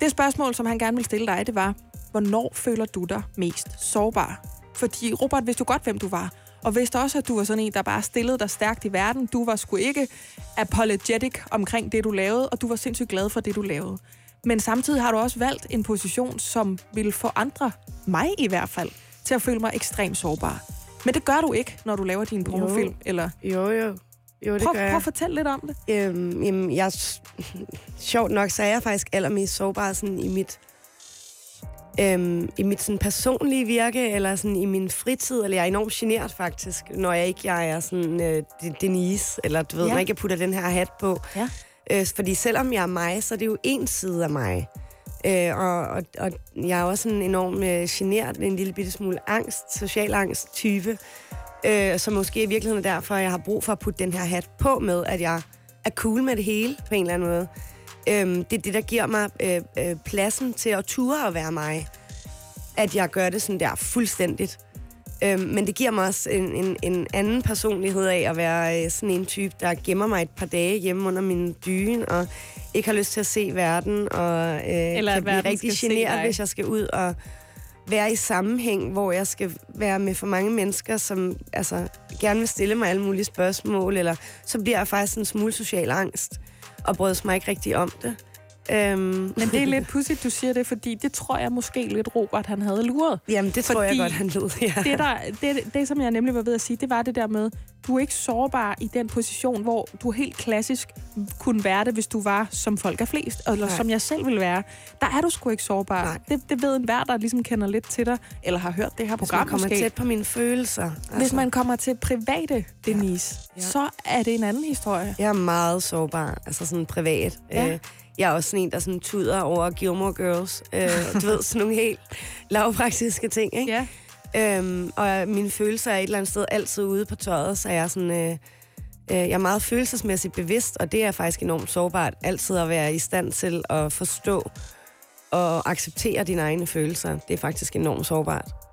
Det spørgsmål, som han gerne vil stille dig, det var, hvornår føler du dig mest sårbar? Fordi, Robert, vidste du godt, hvem du var? Og vidste også, at du var sådan en, der bare stillede dig stærkt i verden. Du var sgu ikke apologetic omkring det, du lavede, og du var sindssygt glad for det, du lavede. Men samtidig har du også valgt en position, som vil få andre, mig i hvert fald, til at føle mig ekstremt sårbar. Men det gør du ikke, når du laver din pornofilm. Eller... Jo, jo. Jo, det Prøv, gør prøv jeg. at fortælle lidt om det. Øhm, jamen, jeg... Sjovt nok, så er jeg faktisk allermest sårbar sådan i mit... Øhm, I mit sådan, personlige virke, eller sådan, i min fritid, eller jeg er enormt genert faktisk, når jeg ikke jeg er sådan øh, De- Denise, eller du ved, Ja. når jeg ikke putter den her hat på. Ja. Øh, fordi selvom jeg er mig, så er det jo en side af mig. Øh, og, og, og jeg er også en enorm øh, generet, en lille bitte smule angst, social angst type. Øh, så måske i virkeligheden er derfor, at jeg har brug for at putte den her hat på med, at jeg er cool med det hele på en eller anden måde. Øh, det er det, der giver mig øh, øh, pladsen til at ture at være mig. At jeg gør det sådan der fuldstændigt. Øhm, men det giver mig også en, en, en anden personlighed af at være øh, sådan en type, der gemmer mig et par dage hjemme under min dyne, og ikke har lyst til at se verden, og øh, Eller kan blive rigtig generet, hvis jeg skal ud og være i sammenhæng, hvor jeg skal være med for mange mennesker, som altså, gerne vil stille mig alle mulige spørgsmål, eller så bliver jeg faktisk en smule social angst, og bryder mig ikke rigtig om det. Øhm, Men det er lidt pudsigt, du siger det, fordi det tror jeg måske lidt, Robert han havde luret. Jamen, det tror jeg godt, han lød. Ja. Det, der, det, det, som jeg nemlig var ved at sige, det var det der med, du er ikke sårbar i den position, hvor du helt klassisk kunne være det, hvis du var, som folk er flest, eller Nej. som jeg selv vil være. Der er du sgu ikke sårbar. Nej. Det, det ved enhver, der ligesom kender lidt til dig, eller har hørt det her Hvis program man kommer måske. tæt på mine følelser. Altså, Hvis man kommer til private, Denise, Ja. så er det en anden historie. Jeg er meget sårbar, altså sådan privat. Ja. Øh, jeg er også sådan en, der sådan tuder over Gilmore Girls. Øh, du ved, sådan nogle helt lavpraktiske ting, ikke? Ja. Øhm, og mine følelser er et eller andet sted altid ude på tøjet, så jeg er sådan... Øh, øh, jeg er meget følelsesmæssigt bevidst, og det er faktisk enormt sårbart. Altid at være i stand til at forstå og acceptere dine egne følelser. Det er faktisk enormt sårbart.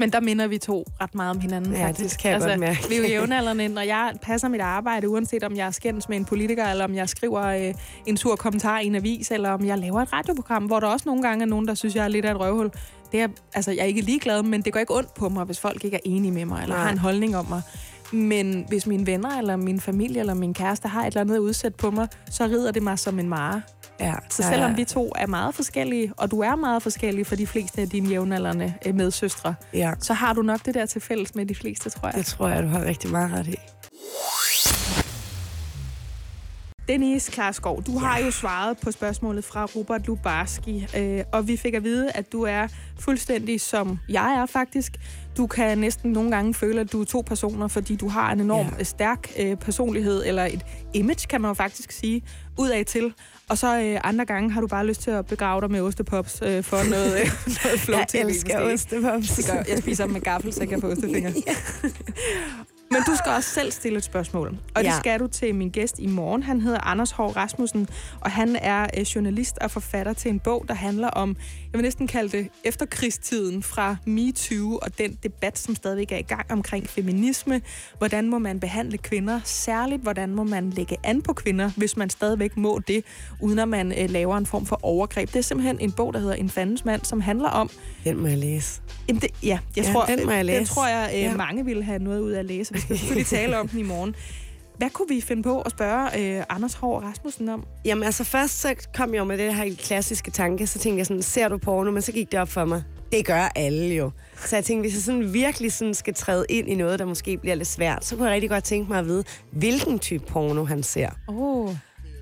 Men der minder vi to ret meget om hinanden, Ja, det faktisk. kan jeg godt mærke. Vi er jo jævnaldrende, når jeg passer mit arbejde, uanset om jeg skændes med en politiker, eller om jeg skriver øh, en sur kommentar i en avis, eller om jeg laver et radioprogram, hvor der også nogle gange er nogen, der synes, jeg er lidt af et røvhul. Det er, altså, jeg er ikke ligeglad, men det går ikke ondt på mig, hvis folk ikke er enige med mig, eller Nej. har en holdning om mig. Men hvis mine venner, eller min familie, eller min kæreste har et eller andet udsat på mig, så rider det mig som en mare. Ja, Så selvom vi to er meget forskellige, og du er meget forskellig for de fleste af dine jævnaldrende øh, medsøstre, Ja, så har du nok det der til fælles med de fleste, tror jeg. det tror jeg, du har rigtig meget ret i. Denise Klarskov, du ja. har jo svaret på spørgsmålet fra Robert Lubarski, øh, og vi fik at vide, at du er fuldstændig som jeg er faktisk. Du kan næsten nogle gange føle, at du er to personer, fordi du har en enorm Ja. ja. stærk øh, personlighed, eller et image, kan man jo faktisk sige, udad til. Og så øh, andre gange har du bare lyst til at begrave dig med ostepops øh, for noget, øh, noget flow Jeg elsker ostepops. Det gør, jeg spiser dem med gaffel, så jeg kan få ostefingre. Men du skal også selv stille et spørgsmål. Og det Ja. skal du til min gæst i morgen. Han hedder Anders Hård Rasmussen, og han er øh, journalist og forfatter til en bog, der handler om, jeg vil næsten kalde det efterkrigstiden fra MeToo og den debat, som stadigvæk er i gang omkring feminisme. Hvordan må man behandle kvinder? Særligt, hvordan må man lægge an på kvinder, hvis man stadigvæk må det, uden at man øh, laver en form for overgreb. Det er simpelthen en bog, der hedder En fandens mand, som handler om, Den må jeg læse. Jamen det, ja, jeg Ja, tror, den må jeg læse. tror jeg, øh, Ja. mange ville have noget ud af at læse. Vi skal selvfølgelig tale om den i morgen. Hvad kunne vi finde på at spørge øh, Anders Hård Rasmussen om? Jamen altså først så kom jeg med det her klassiske tanke, så tænkte jeg sådan, ser du porno? Men så gik det op for mig. Det gør alle jo. Så jeg tænkte, hvis jeg sådan virkelig sådan skal træde ind i noget, der måske bliver lidt svært, så kunne jeg rigtig godt tænke mig at vide, hvilken type porno han ser. Oh.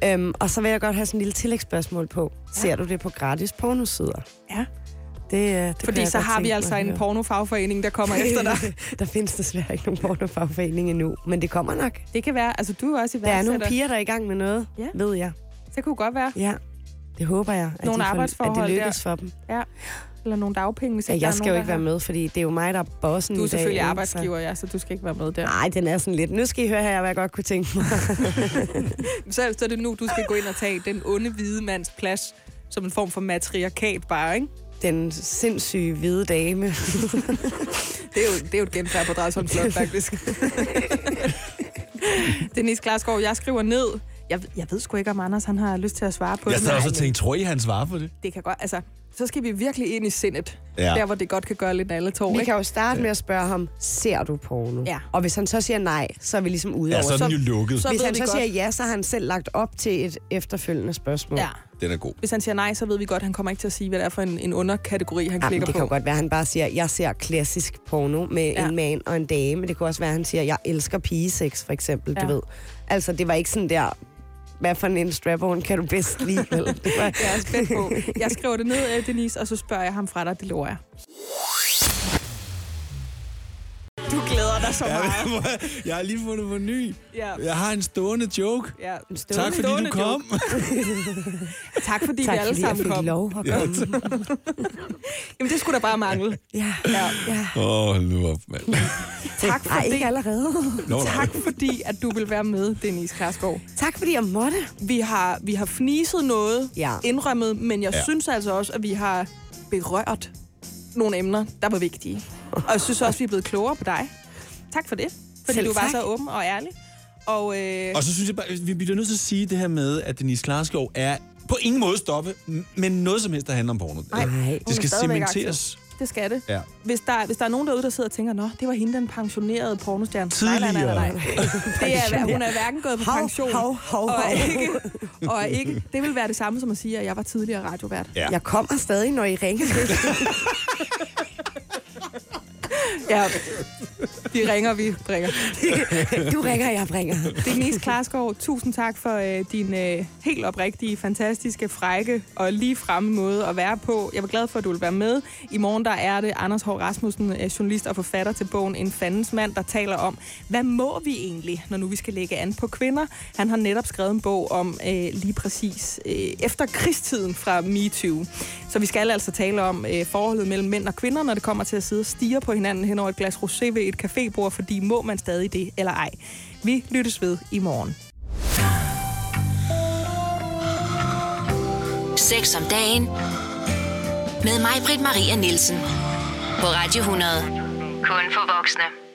Øhm, og så vil jeg godt have sådan en lille tillægsspørgsmål på. Ser du det på gratis pornosider? Ja, Det, øh, det fordi så har vi altså en pornofagforening, der kommer efter dig. der findes desværre ikke nogen pornofagforening endnu, men det kommer nok. Det kan være, altså du er også i Der er nogle piger, der er i gang med noget, Ja. ved jeg. Det kunne godt være. Ja, det håber jeg. At Nogle de får- arbejdsforhold At det lykkes der. for dem. Ja. Eller nogle dagpenge, hvis Ja, jeg skal jo ikke være med, fordi det er jo mig, der er bossen Du er i dag. selvfølgelig ikke? Så- arbejdsgiver, ja, så du skal ikke være med der. Nej, den er sådan lidt. Nu skal I høre her, hvad jeg godt kunne tænke mig. Så, så er det nu, du skal gå ind og tage den onde hvide mands plads som en form for matriarkat bare, ikke? Den sindssyge hvide dame. Det er jo, det er jo et genfærd på Dreisholm Slot, faktisk. Denise Klarsgaard, jeg skriver ned. Jeg, jeg ved sgu ikke, om Anders han har lyst til at svare på Jeg det. sad men også og tænkte, tror I, han svarer på det? Det kan godt, altså, så skal vi virkelig ind i sindet. Ja. Der, hvor det godt kan gøre lidt alle tår, Vi ikke? kan jo starte med at spørge ham, ser du porno? Ja. Og hvis han så siger nej, så er vi ligesom ude Ja, over. så er den jo lukket. så- Hvis han så godt. siger ja, så har han selv lagt op til et efterfølgende spørgsmål. Ja. Den er god. Hvis han siger nej, så ved vi godt, at han kommer ikke til at sige, hvad det er for en, en underkategori, han Jamen, klikker det kan på. jo godt være, at han bare siger, jeg ser klassisk porno med Ja. ja. en mand og en dame. Det kunne også være, at han siger, jeg elsker pigesex, for eksempel. Ja. Du ved. Altså, det var ikke sådan der, hvad for en strap kan du bedst lide? vel? Det var, Jeg er spændt på. Jeg skriver det ned, øh, Denise, og så spørger jeg ham fra dig. Det lover jeg. Du glæder dig så meget. jeg har lige fundet på en ny. Ja. Jeg har en stående joke. Ja. Tak fordi Stående du kom. Tak fordi tak vi alle fordi jeg sammen kom. lov at komme. Jamen, det skulle da bare mangle. Ja. Ja. ja. Åh, oh, nu op, mand. Tak for Ej, det. ikke allerede. Nå. Tak fordi, at du vil være med, Denise Kærsgaard. Tak fordi jeg måtte. Vi har, vi har fniset noget, Ja. indrømmet, men jeg Ja. ja. synes altså også, at vi har berørt nogle emner, der var vigtige. Og jeg synes også, vi er blevet klogere på dig. Tak for det, fordi Selv du var tak. så åben og ærlig. Og, øh, Og så synes jeg bare, vi bliver nødt til at sige det her med, at Denise Klarskov er på ingen måde stoppe, men noget som helst, der handler om porno. Nej, det skal cementeres. Det skal det. Ja. Hvis der, hvis der er nogen derude, der sidder og tænker, nå, det var hende, den pensionerede pornostjerne. Nej, nej, nej, nej, nej. Det er, hun er hverken gået på Hov, pension, hov, hov, og, er hov. ikke, og ikke, det vil være det samme som at sige, at jeg var tidligere radiovært. Ja. Jeg kommer stadig, når I ringer. Ja, vi ringer, vi bringer. Du ringer, jeg bringer. Denise Klarskov, tusind tak for øh, din øh, helt oprigtige, fantastiske, frække og lige fremme måde at være på. Jeg var glad for, at du vil være med. I morgen der er det Anders Hård Rasmussen, øh, journalist og forfatter til bogen En fandens mand, der taler om, hvad må vi egentlig, når nu vi skal lægge an på kvinder? Han har netop skrevet en bog om øh, lige præcis øh, efter krigstiden fra MeToo. Så vi skal altså tale om øh, forholdet mellem mænd og kvinder, når det kommer til at sidde og stige på hinanden hen over et glas rosé ved et cafébord, fordi må man stadig det eller ej. Vi lyttes ved i morgen. Sex om dagen. Med mig, Britt Maria Nielsen. På Radio 100. Kun for voksne.